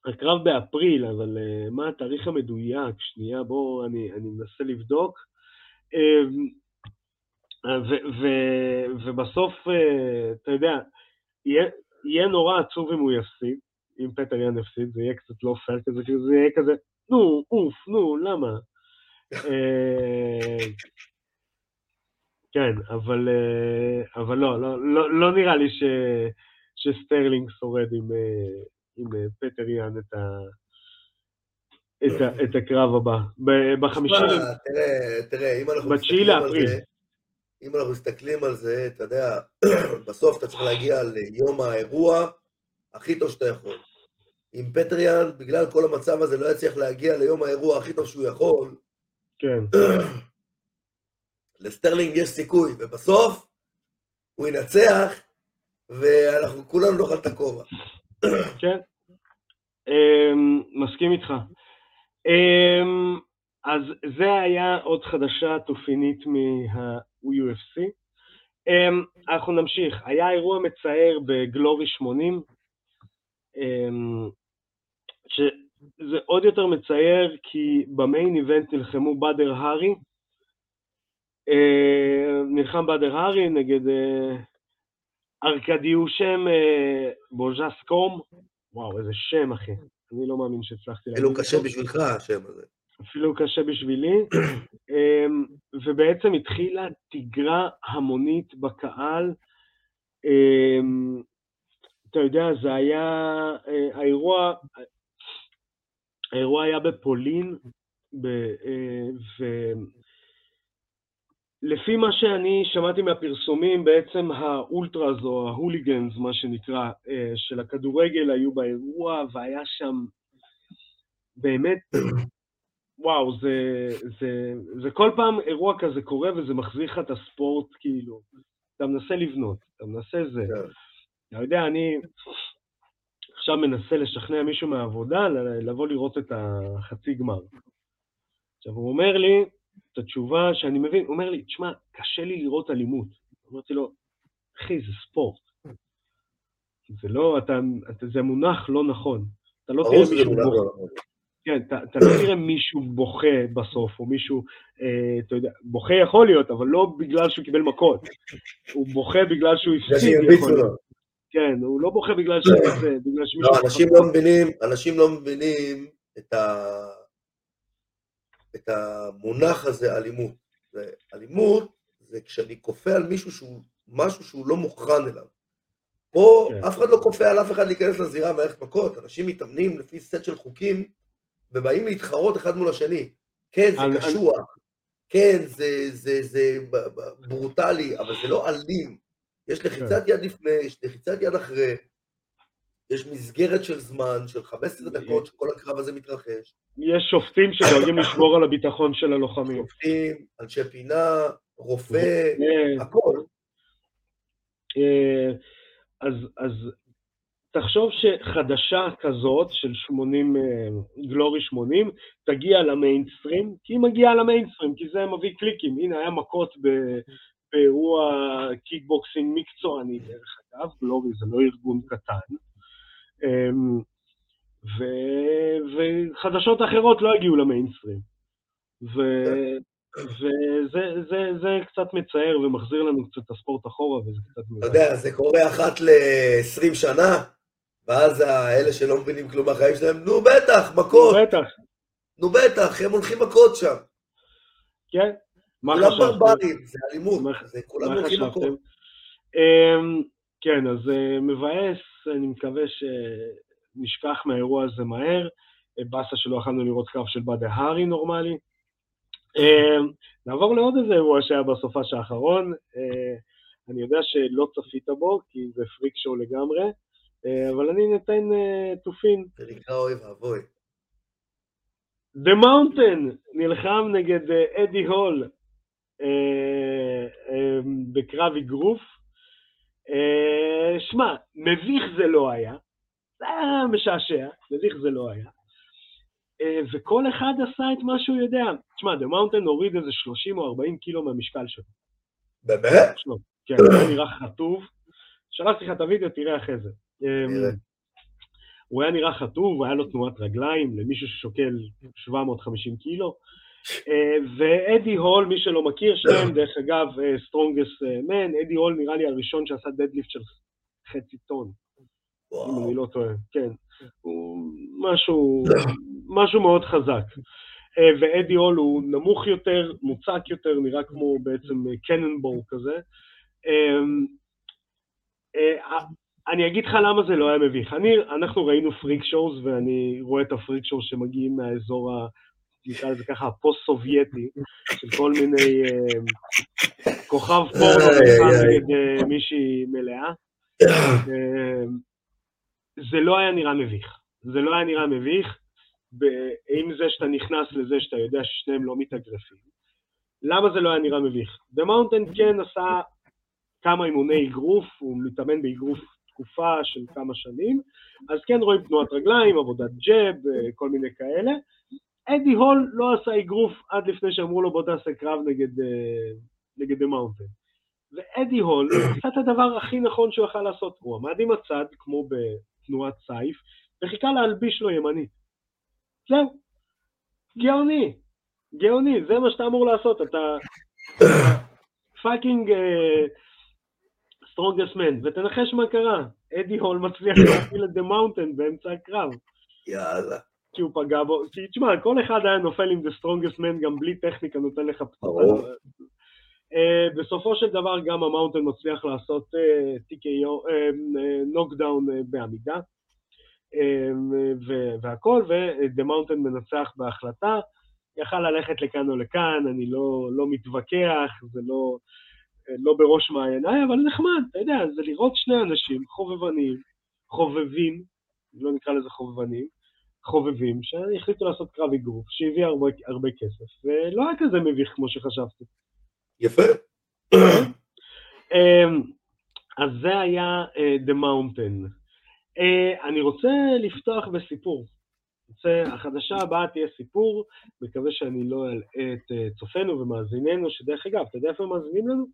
והקרב באפריל, אבל מה התאריך המדויק? שנייה, בואו, אני, אני מנסה לבדוק. ו, ו, ובסוף, אתה יודע, יהיה, יהיה נורא עצוב אם הוא יפסיד. אם פטר יאן הפסיד, זה יהיה קצת לא פייר כזה, כי זה יהיה כזה, נו, אוף, נו, למה? אה, כן, אבל, אה, אבל לא, לא, לא, לא נראה לי ש, שסטרלינג שורד עם, אה, עם פטר יאן את, ה, את, ה, את הקרב הבא. בחמישי... תראה, תראה, אם אנחנו מסתכלים על זה, אם אנחנו מסתכלים על זה, אתה יודע, בסוף אתה צריך להגיע ליום האירוע, הכי טוב שאתה יכול. אם פטר יאן, בגלל כל המצב הזה, לא יצליח להגיע ליום האירוע הכי טוב שהוא יכול, כן. לסטרלינג יש סיכוי, ובסוף הוא ינצח, ואנחנו כולנו נאכל את הכובע. כן, אמ, מסכים איתך. אמ, אז זה היה עוד חדשה תופינית מה-UFC. אמ, אנחנו נמשיך. היה אירוע מצער בגלורי 80, אמ, שזה עוד יותר מצייר כי במיין איבנט נלחמו באדר הארי, נלחם באדר הארי נגד אה, ארקדיושם אה, בוז'סקום, וואו איזה שם אחי, אני לא מאמין שהצלחתי להגיד. אפילו קשה בשבילך השם הזה. אפילו קשה בשבילי, אמ, ובעצם התחילה תגרה המונית בקהל, אמ, אתה יודע, זה היה, אה, האירוע, האירוע היה בפולין, ב, אה, ולפי מה שאני שמעתי מהפרסומים, בעצם האולטראז או ההוליגנס, מה שנקרא, אה, של הכדורגל היו באירוע, והיה שם באמת, וואו, זה, זה, זה כל פעם אירוע כזה קורה וזה מחזיר לך את הספורט, כאילו, אתה מנסה לבנות, אתה מנסה זה. כן. אתה יודע, אני עכשיו מנסה לשכנע מישהו מהעבודה לבוא לראות את החצי גמר. עכשיו, הוא אומר לי את התשובה שאני מבין, הוא אומר לי, תשמע, קשה לי לראות אלימות. אמרתי לו, אחי, זה ספורט. זה לא, אתה, אתה, זה מונח לא נכון. אתה לא תראה מישהו בוכה. לא נכון. כן, אתה, אתה לא תראה מישהו בוכה בסוף, או מישהו, אה, אתה יודע, בוכה יכול להיות, אבל לא בגלל שהוא קיבל מכות. הוא בוכה בגלל שהוא הפסיד. כן, הוא לא בוכה בגלל ש... בגלל שמישהו... לא, אנשים לא מבינים, אנשים לא מבינים את, ה... את המונח הזה, אלימות. אלימות זה כשאני כופה על מישהו שהוא, משהו שהוא לא מוכן אליו. פה כן. אף אחד לא כופה על אף אחד להיכנס לזירה מערכת מכות, אנשים מתאמנים לפי סט של חוקים, ובאים להתחרות אחד מול השני. כן, זה קשוח. כן, זה, זה, זה, זה ברוטלי, אבל זה לא אלים. יש לחיצת כן. יד לפני, יש לחיצת יד אחרי, יש מסגרת של זמן, של 15 דקות, שכל הקרב הזה מתרחש. יש שופטים שדואגים לשמור על הביטחון של הלוחמים. שופטים, אנשי פינה, רופא, הכל. אה, אז, אז תחשוב שחדשה כזאת של 80, גלורי 80, תגיע למיינסטרים, כי היא מגיעה למיינסטרים, כי זה מביא קליקים. הנה, היה מכות באירוע קיקבוקסינג מקצועני דרך אגב, גלורי זה לא ארגון קטן. אמ, ו... וחדשות אחרות לא הגיעו למיינסטרים. ו... וזה זה, זה קצת מצער ומחזיר לנו קצת את הספורט אחורה, וזה קצת... אתה יודע, זה קורה אחת ל-20 שנה, ואז האלה שלא מבינים כלום מהחיים שלהם, נו בטח, מכות. נו בטח. נו בטח, הם הולכים מכות שם. כן, מה חשבתם? כולם ברברים, זה אלימות, זה כולם הולכים מכות. אמ, כן, אז אה, מבאס, אני מקווה שנשכח מהאירוע הזה מהר. באסה שלא יכולנו לראות קרב של באדה הארי נורמלי. נעבור לעוד איזה אירוע שהיה בסופש האחרון. אני יודע שלא צפית בו, כי זה פריק שואו לגמרי, אבל אני נותן תופין. זה נקרא אוי ואבוי. The Mountain נלחם נגד אדי הול בקרב אגרוף. שמע, מביך זה לא היה, זה היה משעשע, מביך זה לא היה. וכל אחד עשה את מה שהוא יודע. תשמע, The Mountain הוריד איזה 30 או 40 קילו מהמשקל שלו. באמת? כן, הוא נראה חטוב. שלחתי לך את הוידאו, תראה אחרי זה. הוא היה נראה חטוב, היה לו תנועת רגליים למישהו ששוקל 750 קילו. ואדי הול, מי שלא מכיר, שניהם דרך אגב strongest man, אדי הול נראה לי הראשון שעשה deadlift של חצי טון. אם אני לא טועה, כן. הוא משהו, משהו מאוד חזק. ואדי הול הוא נמוך יותר, מוצק יותר, נראה כמו בעצם cannonball כזה. אני אגיד לך למה זה לא היה מביך. אני, אנחנו ראינו freak shows, ואני רואה את ה freak shows שמגיעים מהאזור, ה, נקרא לזה ככה, הפוסט-סובייטי, של כל מיני אה, כוכב פורנו נגד אה, מישהי מלאה. אה, זה לא היה נראה מביך. זה לא היה נראה מביך, עם זה שאתה נכנס לזה שאתה יודע ששניהם לא מתאגרפים. למה זה לא היה נראה מביך? The Mountain כן עשה כמה אימוני אגרוף, הוא מתאמן באגרוף תקופה של כמה שנים, אז כן רואים תנועת רגליים, עבודת jab, כל מיני כאלה. אדי הול לא עשה אגרוף עד לפני שאמרו לו בוא תעשה קרב נגד, נגד The Mountain. ואדי הול עשה את הדבר הכי נכון שהוא יכל לעשות, הוא עמד עם הצד, כמו בתנועת סייף, וחיכה להלביש לו ימנית. זהו. גאוני. גאוני, זה מה שאתה אמור לעשות, אתה fucking Strongest Man, ותנחש מה קרה, אדי הול מצליח להפיל את The Mountain באמצע הקרב. יאללה. כי הוא פגע בו, כי תשמע, כל אחד היה נופל עם the Strongest Man, גם בלי טכניקה נותן לך פצצה. אה, בסופו של דבר גם ה Mountain מצליח לעשות TKO, knockdown בעמידה, והכל, ו The Mountain מנצח בהחלטה. יכל ללכת לכאן או לכאן, אני לא, לא מתווכח, זה לא, לא בראש מעייניי, אבל נחמד, אתה יודע, זה לראות שני אנשים חובבנים, חובבים, לא נקרא לזה חובבנים, חובבים, שהחליטו לעשות קרב אגרוף, שהביא הרבה, הרבה כסף, ולא היה כזה מביך כמו שחשבתי. יפה. אז זה היה uh, The Mountain. Uh, אני רוצה לפתוח בסיפור. רוצה, החדשה הבאה תהיה סיפור, מקווה שאני לא אלאה את אה, צופינו ומאזיננו, שדרך אגב, אתה יודע איפה הם מאזינים לנו?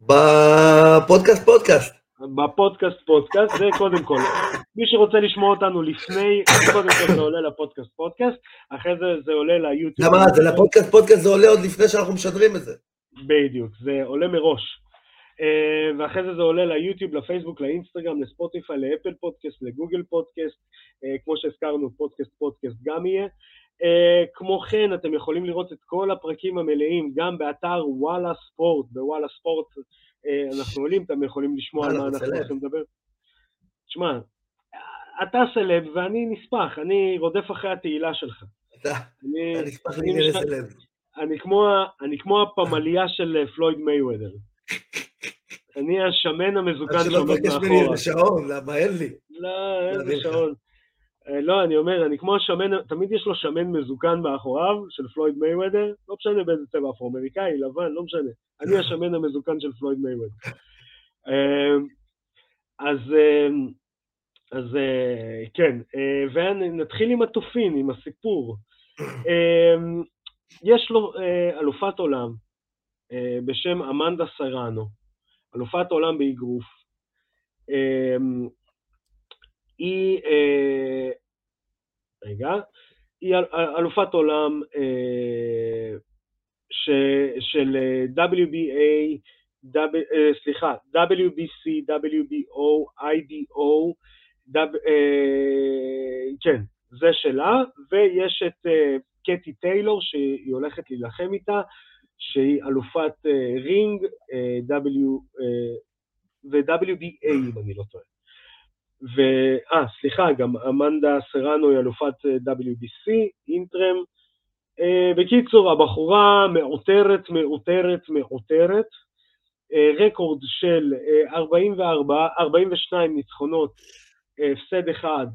בפודקאסט פודקאסט. בפודקאסט פודקאסט, זה קודם כל. מי שרוצה לשמוע אותנו לפני, קודם כל זה עולה לפודקאסט פודקאסט, אחרי זה זה עולה ליוטיוב. למה? זה לפודקאסט פודקאסט זה עולה עוד לפני שאנחנו משדרים את זה. בדיוק, זה עולה מראש. ואחרי זה זה עולה ליוטיוב, לפייסבוק, לאינסטגרם, לספוטיפיי, לאפל פודקאסט, לגוגל פודקאסט, כמו שהזכרנו, פודקאסט פודקאסט גם יהיה. כמו כן, אתם יכולים לראות את כל הפרקים המלאים גם באתר וואלה ספורט, בוואלה ספורט אנחנו עולים, אתם יכולים לשמוע על מה אנחנו הולכים לדבר. תשמע, אתה סלב ואני נספח, אני רודף אחרי התהילה שלך. אתה נספח לענייני סלב. אני כמו הפמליה של פלויד מייוודר. אני השמן המזוקן שעומד מאחורה. שלא תבקש ממני לשעון, למה אין לי? לא, לי שעון. לא, אני אומר, אני כמו השמן, תמיד יש לו שמן מזוקן מאחוריו, של פלויד מייוודר, לא משנה באיזה צבע אפרו-אמריקאי, לבן, לא משנה. אני השמן המזוקן של פלויד מייוודר. אז, אז כן, ונתחיל עם התופין, עם הסיפור. יש לו אלופת עולם בשם אמנדה סרנו, אלופת עולם באגרוף. היא, רגע, היא אלופת עולם ש, של WBA, w, סליחה, WBC, WBO, IDO, w, כן, זה שלה, ויש את קטי טיילור שהיא הולכת להילחם איתה, שהיא אלופת רינג, W ו-WBA אם אני לא טועה. ו... אה, סליחה, גם אמנדה סרנו היא אלופת אה, WBC, אינטרם. אה, בקיצור, הבחורה מעוטרת, מעוטרת, מעוטרת. אה, רקורד של 44, 42 ניצחונות, הפסד אחד,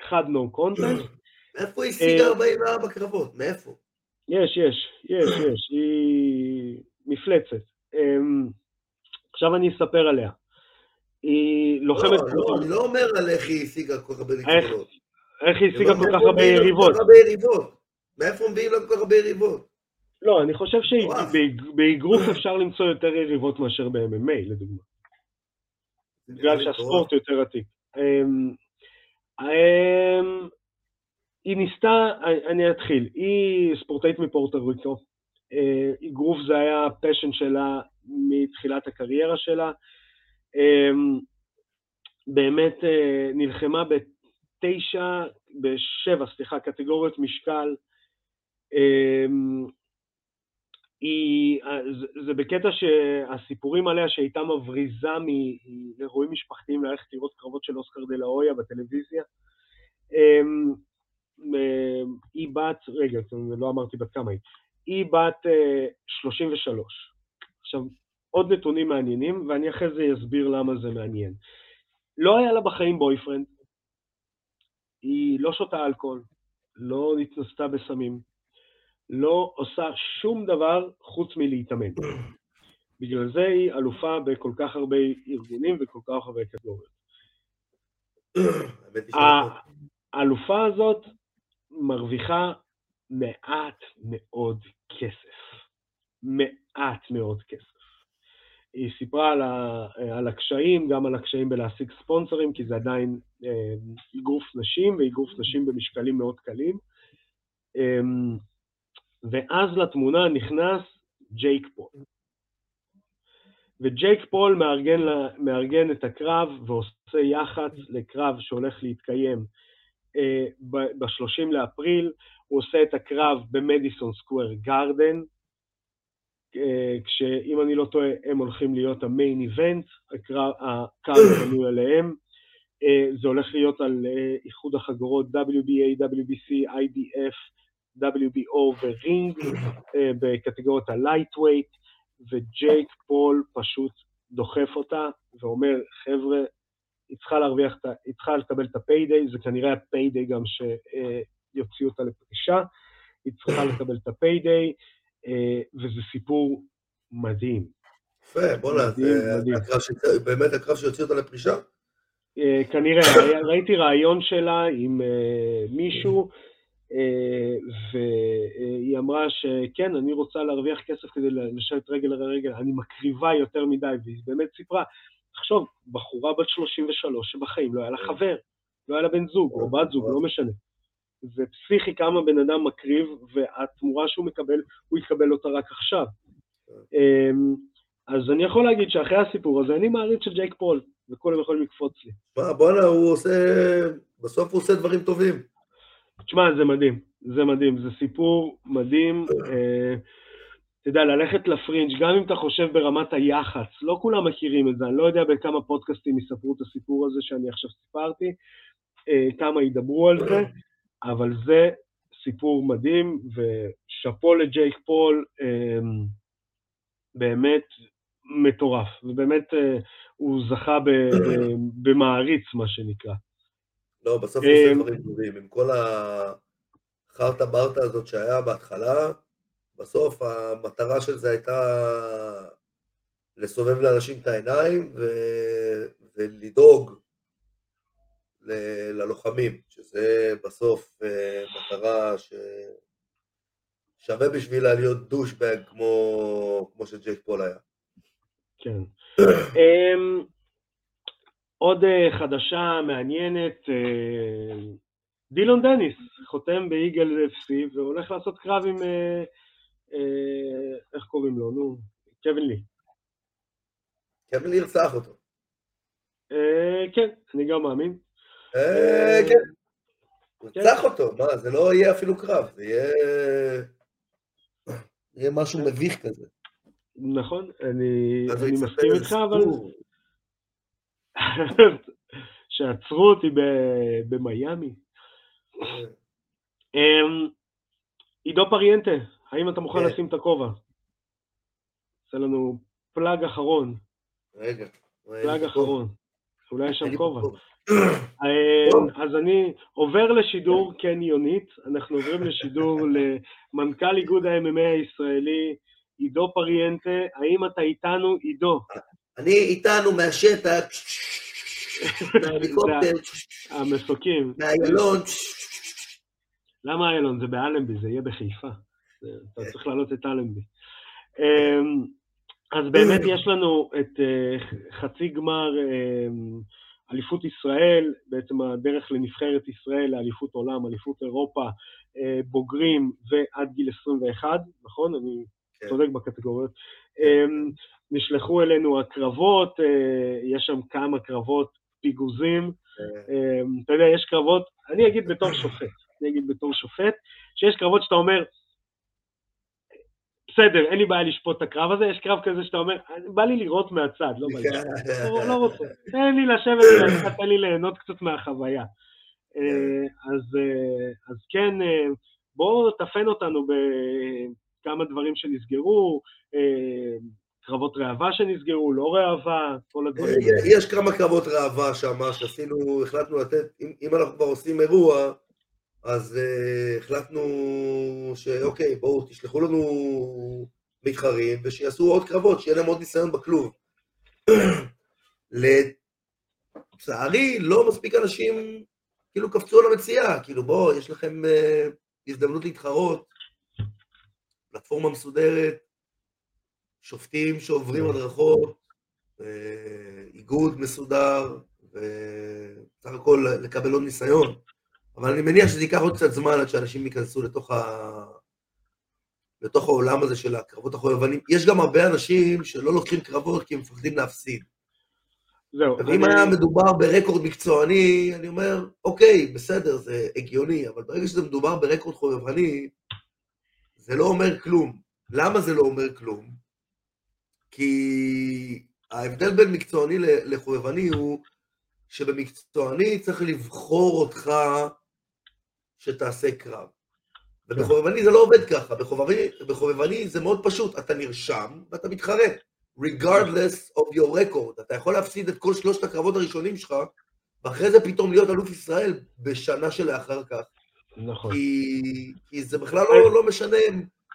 אחד נו קונטנט. מאיפה היא השיגה 44 קרבות? מאיפה? יש, יש, יש, יש, היא מפלצת. אמ, עכשיו אני אספר עליה. היא לוחמת... לא, לא, אני לא אומר על איך היא השיגה כל כך הרבה ניצחונות. איך היא השיגה כל כך הרבה יריבות. מאיפה מביאים לה כל כך הרבה יריבות? לא, אני חושב שבאגרוף אפשר למצוא יותר יריבות מאשר ב-MMA, לדוגמה. בגלל שהספורט יותר עתיק. אמ, אמ, היא ניסתה, אני אתחיל, היא ספורטאית מפורטו ריקו, אגרוף זה היה הפשן שלה מתחילת הקריירה שלה, באמת אה, נלחמה בתשע, בשבע, סליחה, קטגוריות משקל. אמ, היא, זה, זה בקטע שהסיפורים עליה שהייתה מבריזה מאירועים משפחתיים ללכת לראות קרבות של אוסקר דה לאויה בטלוויזיה. אמ, היא בת, רגע, לא אמרתי בת כמה היא, היא בת 33. אה, עכשיו, עוד נתונים מעניינים, ואני אחרי זה אסביר למה זה מעניין. לא היה לה בחיים בויפרנד, היא לא שותה אלכוהול, לא התנסתה בסמים, לא עושה שום דבר חוץ מלהתאמן. בגלל זה היא אלופה בכל כך הרבה ארגונים וכל כך הרבה קטגוריות. האלופה הזאת מרוויחה מעט מאוד כסף. מעט מאוד כסף. היא סיפרה על, ה, על הקשיים, גם על הקשיים בלהשיג ספונסרים, כי זה עדיין אה, אגרוף נשים, ואגרוף נשים במשקלים מאוד קלים. אה, ואז לתמונה נכנס ג'ייק פול. וג'ייק פול מארגן, מארגן את הקרב ועושה יח"צ לקרב שהולך להתקיים אה, ב-30 לאפריל, הוא עושה את הקרב במדיסון סקוויר גארדן, אה, כשאם אני לא טועה, הם הולכים להיות ה main event, הקרב בנוי עליהם. אה, זה הולך להיות על אה, איחוד החגורות WBA, WBC, IBF, WBO ו Ring בקטגוריית ה lightweight, וג'ייק פול פשוט דוחף אותה ואומר, חבר'ה, היא צריכה להרוויח, היא צריכה לקבל את ה payday, זה כנראה ה payday גם שיוציאו אותה לפרישה, היא צריכה לקבל את ה payday, אה, וזה סיפור מדהים. יפה, בוא'נה, זה באמת הקרב שיוציא אותה לפרישה? אה, כנראה, ראיתי ראיון שלה עם אה, מישהו, והיא אמרה שכן, אני רוצה להרוויח כסף כדי לשבת רגל על רגל, אני מקריבה יותר מדי, והיא באמת סיפרה, תחשוב, בחורה בת 33 שבחיים לא היה לה חבר, לא היה לה בן זוג או בת זוג, לא משנה. זה פסיכי כמה בן אדם מקריב, והתמורה שהוא מקבל, הוא יקבל אותה רק עכשיו. אמ, אז אני יכול להגיד שאחרי הסיפור הזה, אני מעריץ של ג'ייק פול, וכולם יכולים לקפוץ לי. מה, בואנה, הוא עושה... בסוף הוא עושה דברים טובים. תשמע, זה מדהים, זה מדהים, זה סיפור מדהים. אה, אתה יודע, ללכת לפרינג', גם אם אתה חושב ברמת היח"צ, לא כולם מכירים את זה, אני לא יודע בכמה פודקאסטים יספרו את הסיפור הזה שאני עכשיו סיפרתי, אה, כמה ידברו על זה, אבל זה סיפור מדהים, ושאפו לג'ייק פול, אמ, באמת מטורף, ובאמת אה, הוא זכה במעריץ, מה שנקרא. לא, בסוף הוא עושה אמ, דברים טובים, עם כל החרטה ברטה הזאת שהיה בהתחלה, בסוף המטרה של זה הייתה לסובב לאנשים את העיניים. ולדאוג ל... ללוחמים, שזה בסוף אה, מטרה ששווה בשבילה להיות דושבג כמו, כמו שג'ייק פול היה. כן. um, עוד uh, חדשה מעניינת, uh, דילון דניס חותם באיגל FC והולך לעשות קרב עם, uh, uh, איך קוראים לו, נו, קווין לי. קווין לי ירצח אותו. Uh, כן, אני גם מאמין. אה, כן. רצח כן. אותו, מה, זה לא יהיה אפילו קרב, זה יהיה... יהיה משהו כן. מביך כזה. נכון, אני מסכים איתך, אבל... שעצרו אותי במיאמי. אמ, עידו פריאנטה, האם אתה מוכן כן. לשים את הכובע? עושה לנו פלאג אחרון. רגע. פלאג אחרון. אולי יש שם כובע. אמ, אז אני עובר לשידור, כן יונית, אנחנו עוברים לשידור למנכ"ל איגוד ה-MMA הישראלי, עידו פריאנטה, האם אתה איתנו, עידו? אני איתנו מהשטח, מההליקופטר, המסוקים. מהיילון. למה איילון? זה באלנבי, זה יהיה בחיפה. אתה צריך להעלות את אלנבי. אמ, אז באמת יש לנו את אה, חצי גמר אליפות ישראל, בעצם הדרך לנבחרת ישראל, לאליפות עולם, אליפות אירופה, אה, בוגרים ועד גיל 21, נכון? אני כן. צודק בקטגוריות. אמ, נשלחו אלינו הקרבות, אה, יש שם כמה קרבות פיגוזים. כן. אתה יודע, יש קרבות, אני אגיד בתור שופט, אני אגיד בתור שופט, שיש קרבות שאתה אומר, בסדר, אין לי בעיה לשפוט את הקרב הזה, יש קרב כזה שאתה אומר, בא לי לראות מהצד, לא בא לי, לא, לא רוצה, תן לי לשבת מהצד, תן לי ליהנות קצת מהחוויה. אה, אז, אה, אז כן, אה, בואו תפן אותנו בכמה דברים שנסגרו, קרבות ראווה שנסגרו, לא ראווה, כל הדברים. יש כמה קרבות ראווה שם, שעשינו, החלטנו לתת, אם אנחנו כבר עושים אירוע, אז uh, החלטנו שאוקיי, בואו תשלחו לנו מתחרים ושיעשו עוד קרבות, שיהיה להם עוד ניסיון בכלוב. לצערי, לא מספיק אנשים כאילו קפצו על המציאה, כאילו בואו, יש לכם uh, הזדמנות להתחרות, פלטפורמה מסודרת, שופטים שעוברים הדרכות, uh, איגוד מסודר, וסך הכל לקבל עוד ניסיון. אבל אני מניח שזה ייקח עוד קצת זמן עד שאנשים ייכנסו לתוך, ה... לתוך העולם הזה של הקרבות החובבנים. יש גם הרבה אנשים שלא לוקחים קרבות כי הם מפחדים להפסיד. זהו. אם אני... היה מדובר ברקורד מקצועני, אני אומר, אוקיי, בסדר, זה הגיוני, אבל ברגע שזה מדובר ברקורד חובבני, זה לא אומר כלום. למה זה לא אומר כלום? כי ההבדל בין מקצועני לחובבני הוא שבמקצועני צריך לבחור אותך שתעשה קרב. ובחובבני זה לא עובד ככה, בחובבני, בחובבני זה מאוד פשוט, אתה נרשם ואתה מתחרה, regardless of your record. אתה יכול להפסיד את כל שלושת הקרבות הראשונים שלך, ואחרי זה פתאום להיות אלוף ישראל בשנה שלאחר כך. נכון. כי, כי זה בכלל לא, לא משנה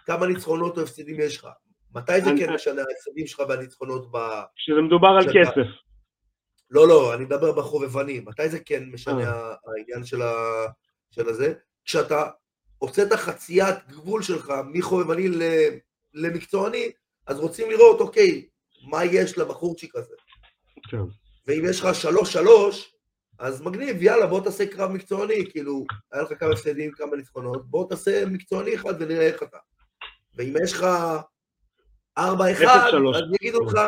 כמה ניצחונות או הפסידים יש לך. מתי זה כן משנה ההפסדים שלך והניצחונות ב... כשזה מדובר על כסף. לא, לא, אני מדבר בחובבני. מתי זה כן משנה אה. העניין של ה... של הזה, כשאתה עושה את החציית גבול שלך מחובבני למקצועני, אז רוצים לראות, אוקיי, מה יש לבחורצ'יק הזה. כן. ואם יש לך שלוש-שלוש, אז מגניב, יאללה, בוא תעשה קרב מקצועני, כאילו, היה לך כמה הפסדים, כמה ניצחונות, בוא תעשה מקצועני אחד ונראה איך אתה. ואם יש לך ארבע אחד, אז יגידו לך,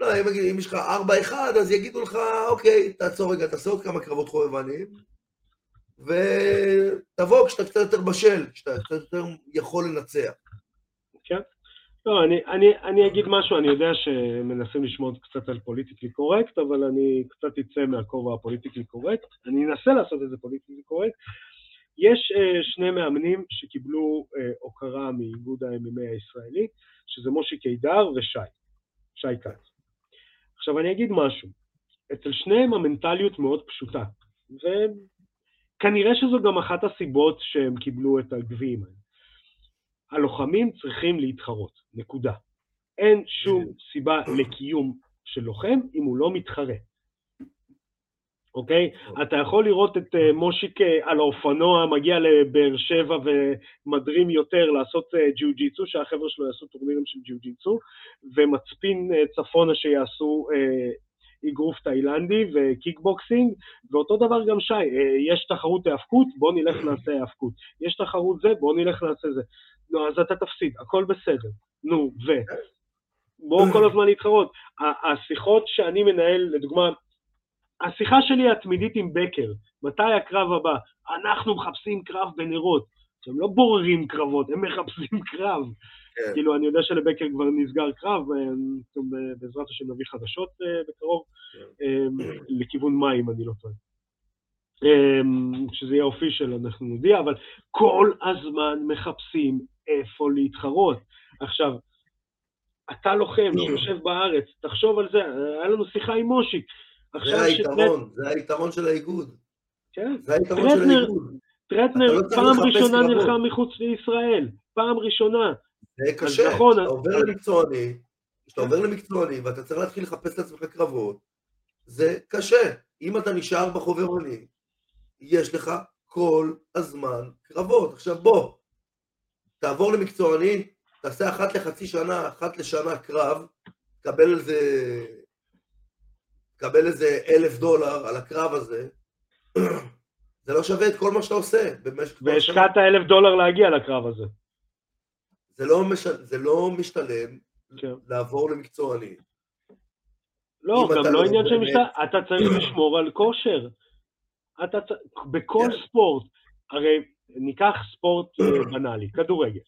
לא, אם יש לך ארבע אחד, אז יגידו לך, אוקיי, תעצור רגע, תעשה עוד כמה קרבות חובבנים, ותבוא כשאתה קצת יותר בשל, כשאתה קצת יותר יכול לנצח. כן. לא, אני, אני, אני אגיד משהו, אני יודע שמנסים לשמור קצת על politically correct, אבל אני קצת אצא מהכובע ה politically correct, אני אנסה לעשות את זה politically correct. יש אה, שני מאמנים שקיבלו אה, הוקרה מאיגוד ה-MMA הישראלי, שזה מושי קידר ושי, שי כץ. עכשיו אני אגיד משהו, אצל שניהם המנטליות מאוד פשוטה, כנראה שזו גם אחת הסיבות שהם קיבלו את הגביעים האלה. הלוחמים צריכים להתחרות, נקודה. אין שום סיבה לקיום של לוחם אם הוא לא מתחרה. אוקיי? אתה יכול לראות את uh, מושיק uh, על האופנוע, מגיע לבאר שבע ומדרים יותר לעשות uh, ג'יו-ג'יצו, שהחבר'ה שלו יעשו טורנירים של ג'יו-ג'יצו, ומצפין צפונה שיעשו אגרוף תאילנדי וקיקבוקסינג, ואותו דבר גם שי, אה, יש תחרות היאבקות, בוא נלך נעשה היאבקות. יש תחרות זה, בוא נלך נעשה זה. נו, אז אתה תפסיד, הכל בסדר. נו, ו... בואו כל הזמן להתחרות. השיחות שאני מנהל, לדוגמה, השיחה שלי התמידית עם בקר, מתי הקרב הבא? אנחנו מחפשים קרב בנרות. הם לא בוררים קרבות, הם מחפשים קרב. כן. כאילו, אני יודע שלבקר כבר נסגר קרב, בעזרת השם נביא חדשות אה, בקרוב, כן. אה, לכיוון מים, אני לא טועה. כשזה יהיה אופישל אנחנו נודיע, אבל כל הזמן מחפשים איפה להתחרות. עכשיו, אתה לוחם. שיושב בארץ, תחשוב על זה, היה לנו שיחה עם מושיק. זה היתרון, זה היתרון של האיגוד. כן, זה היתרון של האיגוד. טרטנר לא פעם ראשונה. נלחם מחוץ לישראל, פעם ראשונה. זה קשה. נכון, כשאתה עובר אז- למקצועני, כשאתה עובר למקצועני ואתה צריך להתחיל לחפש לעצמך קרבות, זה קשה. אם אתה נשאר בחובבני, יש לך כל הזמן קרבות. עכשיו בוא, תעבור למקצועני, תעשה אחת לחצי שנה, אחת לשנה קרב, תקבל איזה... תקבל איזה אלף דולר על הקרב הזה, זה לא שווה את כל מה שאתה עושה במשך. והשקעת אלף דולר להגיע לקרב הזה. זה לא, מש... זה לא משתלם כן. לעבור למקצועני. לא, גם לא לא עניין של משטר, אתה צריך לשמור על כושר. אתה. בכל כן. ספורט, הרי ניקח ספורט אה, בנאלי, כדורגל.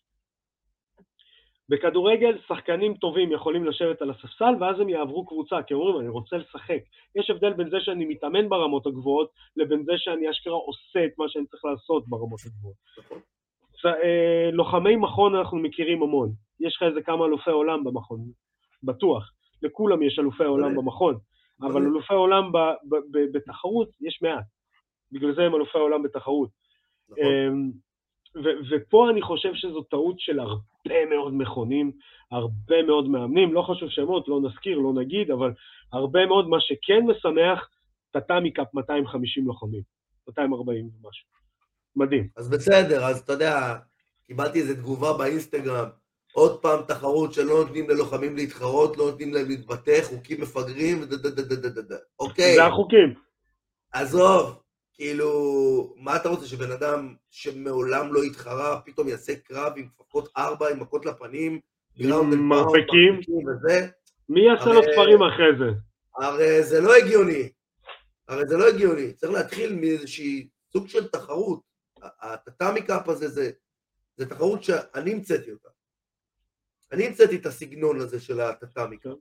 בכדורגל שחקנים טובים יכולים לשבת על הספסל ואז הם יעברו קבוצה, כי אומרים אני רוצה לשחק. יש הבדל בין זה שאני מתאמן ברמות הגבוהות לבין זה שאני אשכרה עושה את מה שאני צריך לעשות ברמות הגבוהות. נכון. אה, לוחמי מכון אנחנו מכירים המון. יש לך איזה כמה אלופי עולם במכון, בטוח. לכולם יש אלופי עולם. במכון, אבל. אלופי עולם בתחרות יש מעט. בגלל זה הם אלופי עולם בתחרות. ו- ופה אני חושב שזו טעות של הרבה מאוד מכונים, הרבה מאוד מאמנים, לא חשוב שמות, לא נזכיר, לא נגיד, אבל הרבה מאוד, מה שכן משמח, טאטאמי קאפ 250 לוחמים, 240 ומשהו. מדהים. אז בסדר, אז אתה יודע, קיבלתי איזו תגובה באינסטגרם, עוד פעם תחרות שלא נותנים ללוחמים להתחרות, לא נותנים להם להתבטא, חוקים מפגרים, ודדדדדדד. אוקיי, זה החוקים. עזוב, כאילו, מה אתה רוצה, שבן אדם שמעולם לא התחרה, פתאום יעשה קרב עם כפפות ארבע, עם מכות לפנים, מרפקים. וזה? מי יעשה לו תפרים אחרי זה? הרי זה לא הגיוני. הרי זה לא הגיוני. צריך להתחיל מאיזושהי סוג של תחרות. ה Tatami Cup הזה זה, זה תחרות שאני המצאתי אותה. אני המצאתי את הסגנון הזה של ה Tatami Cup.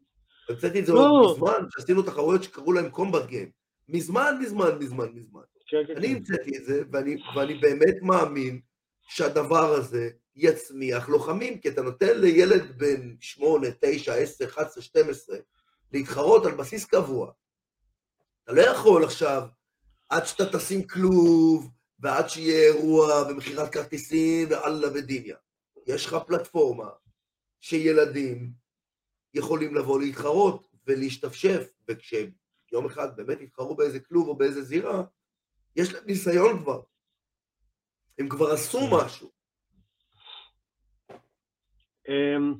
המצאתי את זה לא. עוד מזמן, שעשינו תחרויות שקראו להם Combat Game. מזמן, מזמן, מזמן, מזמן. כן, כן, אני כן. המצאתי את זה, ואני, ואני באמת מאמין שהדבר הזה יצמיח לוחמים, כי אתה נותן לילד בן 8, 9, 10, 11, 12 להתחרות על בסיס קבוע. אתה לא יכול עכשיו, עד שאתה תשים כלוב, ועד שיהיה אירוע ומכירת כרטיסים ואללה ודיניה. יש לך פלטפורמה שילדים יכולים לבוא להתחרות ולהשתפשף, וכשהם יום אחד באמת יתחרו באיזה כלוב או באיזה זירה, יש להם ניסיון כבר. הם כבר עשו משהו. אמ,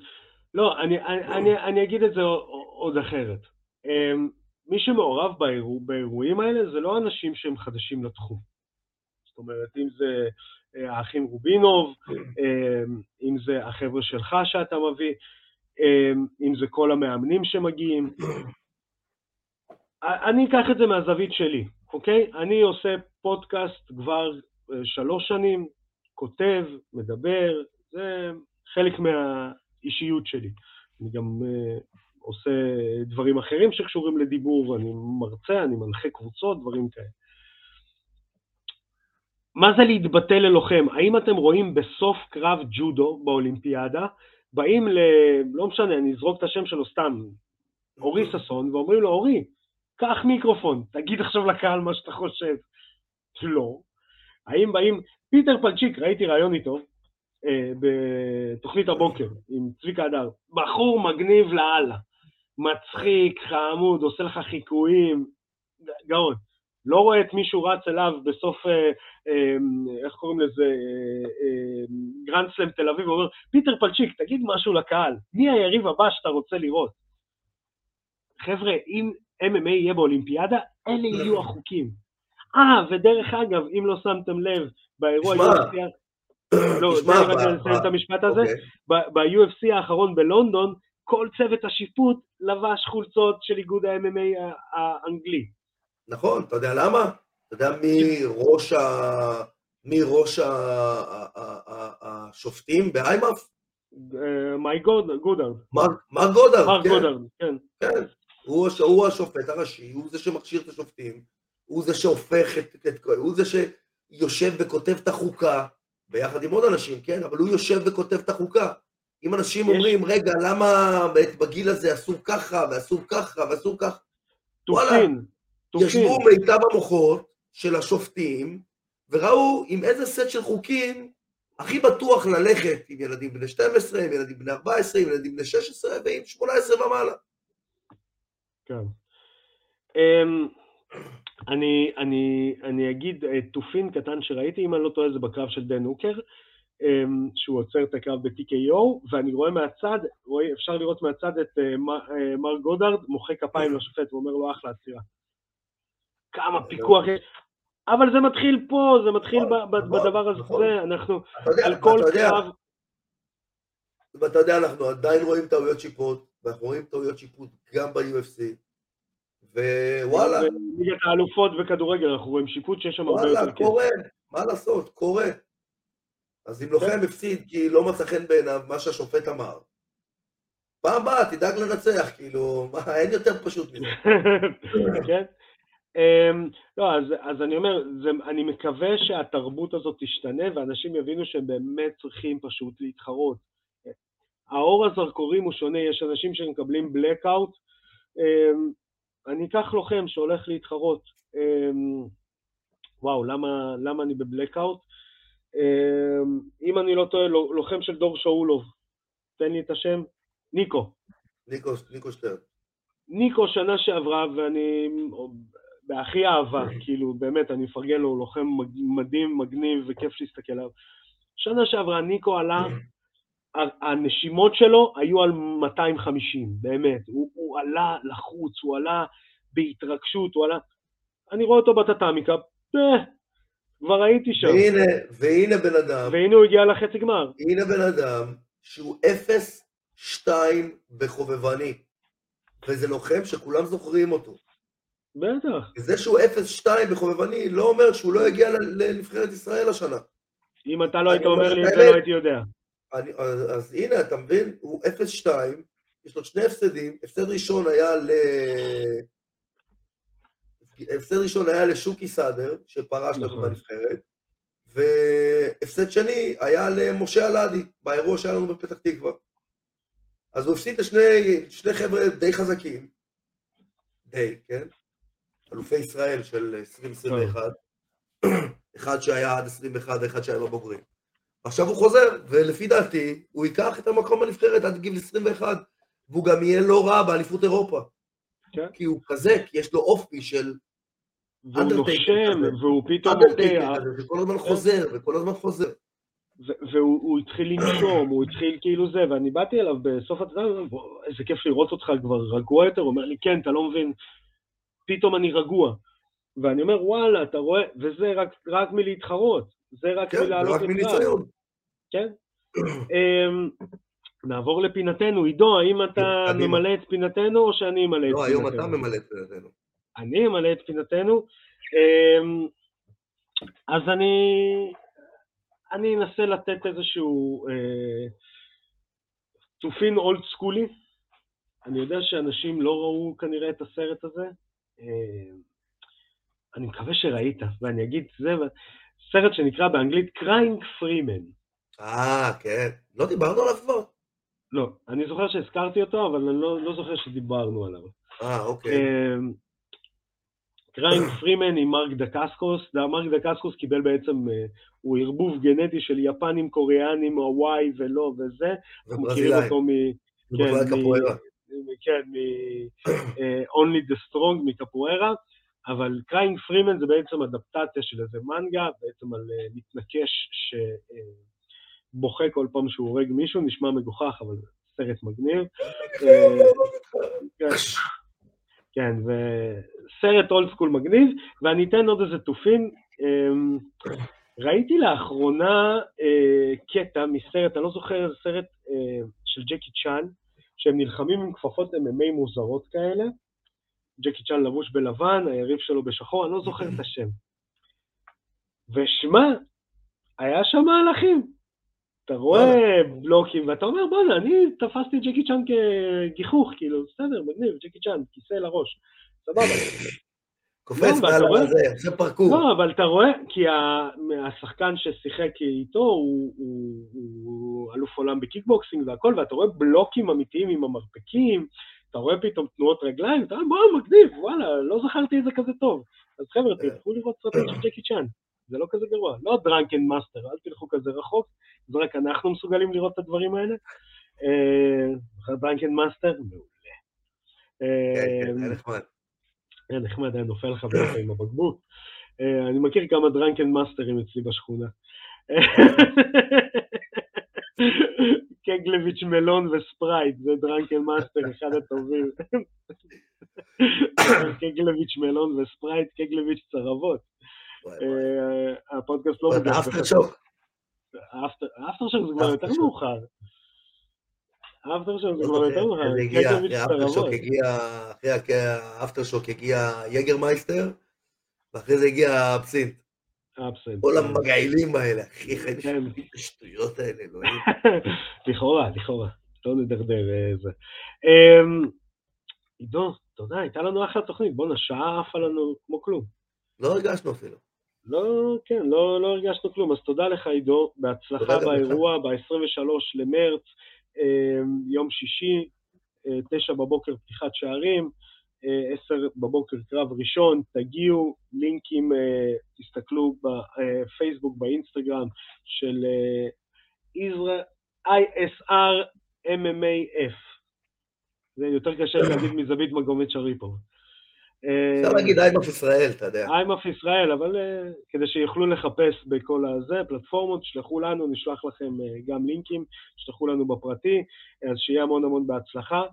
לא, אני, אני, אני, אני אגיד את זה עוד אחרת. אמ, מי שמעורב באירוע, באירועים האלה זה לא אנשים שהם חדשים לתחום. זאת אומרת, אם זה אה, האחים רובינוב, אמ, אם זה החבר'ה שלך שאתה מביא, אם זה כל המאמנים שמגיעים. אני אקח את זה מהזווית שלי, אוקיי? אני עושה פודקאסט כבר אה, שלוש שנים, כותב, מדבר, זה חלק מהאישיות שלי. אני גם uh, עושה דברים אחרים שקשורים לדיבור, ואני מרצה, אני מנחה קבוצות, דברים כאלה. מה זה להתבטא ללוחם? האם אתם רואים בסוף קרב ג'ודו באולימפיאדה, באים ל... לא משנה, אני אזרוק את השם שלו סתם, אורי ששון, ואומרים לו, אורי, קח מיקרופון, תגיד עכשיו לקהל מה שאתה חושב. לא. האם באים, פיטר פלצ'יק, ראיתי ראיון איתו, אה, בתוכנית הבוקר עם צביקה הדר, בחור מגניב לאללה, מצחיק, חמוד, עושה לך חיקויים, גאון. לא רואה את מישהו רץ אליו בסוף, אה, אה, איך קוראים לזה, אה, אה, גרנד סלאם תל אביב, ואומר, פיטר פלטצ'יק, תגיד משהו לקהל, מי היריב הבא שאתה רוצה לראות? חבר'ה, אם MMA יהיה באולימפיאדה, אלה יהיו החוקים. אה, ודרך אגב, אם לא שמתם לב, באירוע UFC... לא, תשמע, ב- לסיים את המשפט הזה. אוקיי. ב-UFC האחרון בלונדון, כל צוות השיפוט לבש חולצות של איגוד ה-MMA האנגלי. נכון, אתה יודע למה? אתה יודע מי ראש, ה... מי ראש. השופטים ב-IMMAF? אה, מייק גוד- גודארד, מרק מרק גודארד, מרק כן, גודארד, כן. כן. הוא השופט הראשי, הוא זה שמכשיר את השופטים, הוא זה שהופך את, את... הוא זה שיושב וכותב את החוקה, ביחד עם עוד אנשים, כן? אבל הוא יושב וכותב את החוקה. אם אנשים יש... אומרים, רגע, למה בגיל הזה אסור ככה, ואסור ככה, ואסור ככה? וואלה, ישבו מיטב המוחות של השופטים, וראו עם איזה סט של חוקים הכי בטוח ללכת עם ילדים בני 12, עם ילדים בני 14, עם ילדים בני 16 ועם 18 ומעלה. כן. Um, אני, אני, אני אגיד תופין קטן שראיתי, אם אני לא טועה זה בקרב של דן הוקר, um, שהוא עוצר את הקרב ב-TKO, ואני רואה מהצד, רואה, אפשר לראות מהצד את uh, מר גודארד מוחא כפיים לשופט ואומר לו אחלה עצירה. כמה פיקוח יש. אבל זה מתחיל פה, זה מתחיל נכון, נכון, בדבר הזה, נכון. אנחנו על כל קרב... ואתה יודע, אנחנו עדיין רואים טעויות שיפוט, ואנחנו רואים טעויות שיפוט גם ב-UFC, ווואלה. בליגת האלופות וכדורגל, אנחנו רואים שיפוט שיש שם הרבה יותר וואלה, קורה, מה לעשות, קורה. אז אם לוחם הפסיד כי לא מצא חן בעיניו מה שהשופט אמר, פעם הבאה תדאג לנצח, כאילו, מה, אין יותר פשוט מזה. כן. Um, לא, אז, אני אומר, אני מקווה שהתרבות הזאת תשתנה ואנשים יבינו שהם באמת צריכים פשוט להתחרות. האור הזרקורים הוא שונה, יש אנשים שמקבלים blackout, um, אני אקח לוחם שהולך להתחרות. Um, וואו, למה, למה אני בבלקאוט? Um, אם אני לא טועה, לוחם של דור שאולוב, תן לי את השם, ניקו. ניקו, ניקו שטרן. ניקו שנה שעברה, ואני בהכי אהבה, כאילו, באמת, אני מפרגן לו, הוא לוחם מדהים, מגניב, וכיף להסתכל עליו. שנה שעברה ניקו עלה, הנשימות שלו היו על 250, באמת. הוא, הוא עלה לחוץ, הוא עלה בהתרגשות, הוא עלה... אני רואה אותו בטאטאמיקה, אה, כבר הייתי שם. והנה, והנה בן אדם. והנה הוא הגיע לחצי גמר. הנה בן אדם שהוא 0-2 בחובבני, וזה לוחם שכולם זוכרים אותו. בטח. זה שהוא 0-2 בחובבני לא אומר שהוא לא יגיע לנבחרת ישראל השנה. אם אתה לא היית אומר לי את זה, לא הייתי יודע. אני, אז, אז הנה, אתה מבין, הוא 0-2, יש לו שני הפסדים, הפסד ראשון היה ל... הפסד ראשון היה לשוקי סאדר, שפרש לנו נכון. בנבחרת, והפסד שני היה למשה אלעדי, באירוע שהיה לנו בפתח תקווה. אז הוא הפסיד לשני חבר'ה די חזקים, די, כן? אלופי ישראל של 2021, אחד שהיה עד 21 ואחד שהיה בבוגרים. עכשיו הוא חוזר, ולפי דעתי, הוא ייקח את המקום בנבחרת עד גיל 21, והוא גם יהיה לא רע באליפות אירופה. כן. כי הוא כזה, כי יש לו אופי של... והוא נושם, והוא פתאום... וכל הזמן חוזר, וכל הזמן חוזר. והוא התחיל לנשום, הוא התחיל כאילו זה, ואני באתי אליו בסוף התזמן, איזה כיף לראות אותך כבר רגוע יותר, הוא אומר לי, כן, אתה לא מבין, פתאום אני רגוע. ואני אומר, וואלה, אתה רואה, וזה רק, רק מלהתחרות, זה רק כן, מלעלות לקרב. כן, מניסיון. כן. אמ, נעבור לפינתנו. עידו, האם אתה קדימה. ממלא את פינתנו או שאני אמלא את לא, פינתנו? לא, היום אתה ממלא את פינתנו. אני אמלא את פינתנו. אמ, אז אני, אני אנסה לתת איזשהו תופין אולד סקולי. אני יודע שאנשים לא ראו כנראה את הסרט הזה. אמ, אני מקווה שראית, ואני אגיד, זה סרט שנקרא באנגלית Crying Freeman. אה, כן. לא דיברנו עליו כבר? לא, אני זוכר שהזכרתי אותו, אבל אני לא, לא זוכר שדיברנו עליו. אה, אוקיי. Crying Freeman עם מרק דקסקוס, מרק דקסקוס קיבל בעצם, אה, הוא ערבוב גנטי של יפנים, קוריאנים, הוואי ולא וזה. מכירים אותו מ... כן, מ-Only the Strong מקפוארה. אבל Crying Freeman זה בעצם אדפטציה של איזה מנגה, בעצם על uh, מתנקש שבוכה כל פעם שהוא הורג מישהו, נשמע מגוחך, אבל סרט מגניב. כן, כן, וסרט old school מגניב, ואני אתן עוד איזה תופין. אמ, ראיתי לאחרונה קטע מסרט, אני לא זוכר, סרט של ג'קי צ'אן, שהם נלחמים עם כפפות MMA מוזרות כאלה. ג'קי צ'אן לבוש בלבן, היריב שלו בשחור, אני לא זוכר את השם. ושמע, היה שם מהלכים. אתה רואה בלוקים, ואתה אומר, בוא'נה, אני תפסתי את ג'קי צ'אן כגיחוך, כאילו, בסדר, מגניב, ג'קי צ'אן, כיסא לראש, סבבה. קופץ לא, מעל הזה, עושה פרקור. לא, אבל אתה רואה, כי השחקן ששיחק איתו הוא אלוף עולם בקיקבוקסינג והכל, ואתה רואה בלוקים אמיתיים עם המרפקים, אתה רואה פתאום תנועות רגליים, אתה אומר, בוא, מגניב, וואלה, לא זכרתי את זה כזה טוב. אז חבר'ה, כן. תלכו לראות סרטים של ג'קי צ'אן, זה לא כזה גרוע. לא Drunken Master, אל תלכו כזה רחוק, זה רק אנחנו מסוגלים לראות את הדברים האלה. אה, Drunken Master? מעולה. כן, כן, אה, נחמד. היה נחמד, היה נופל לך באמצע עם הבקבוק. אה, אני מכיר כמה Drunken Master ים אצלי בשכונה. קגלביץ' מלון וספרייט, זה Drunken Master, אחד הטובים. קגלביץ' מלון וספרייט, קגלביץ' צרבות. אה, הפודקאסט לא בחצות. שוק. האפטר שוק זה כבר האפטר יותר. מאוחר. האפטר שוק זה לא כבר יותר מאוחר. אחרי האפטר שוק הגיע יגרמייסטר, ואחרי זה הגיע הפסינט. כל המגעילים האלה, אחי, איך הייתי כן. את השטויות האלה, אלוהים. לכאורה, לכאורה. לא נדרדר אה, זה. אמ, עידו, תודה, הייתה לנו אחלה תוכנית. בואנה, שעה עפה לנו כמו כלום. לא הרגשנו אפילו. לא, כן, לא, לא הרגשנו כלום. אז תודה לך, עידו. בהצלחה. באירוע ב-23 למרץ, אמ, יום שישי, אה, תשע בבוקר פתיחת שערים, עשר בבוקר קרב ראשון, תגיעו, לינקים, אה, תסתכלו בפייסבוק, באינסטגרם של אה, ISR MMAF. זה יותר קשה להגיד מזווית מגומית שריפוב. אה, אפשר להגיד איימאף ישראל, אתה יודע. איימאף ישראל, אבל כדי שיוכלו לחפש בכל הזה, פלטפורמות, תשלחו לנו, נשלח לכם גם לינקים, תשלחו לנו בפרטי, אז שיהיה המון המון בהצלחה.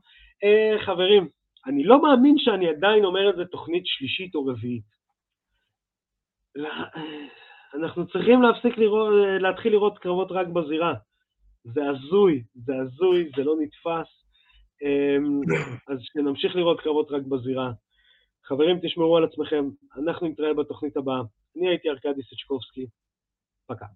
חברים, אני לא מאמין שאני עדיין אומר את זה תוכנית שלישית או רביעית. לא, אנחנו צריכים להפסיק לראות, להתחיל לראות קרבות רק בזירה. זה הזוי, זה הזוי, זה לא נתפס. אמ, אז שנמשיך לראות קרבות רק בזירה. חברים, תשמרו על עצמכם, אנחנו נתראה בתוכנית הבאה. אני הייתי ארכדי סצ'קובסקי, פקע.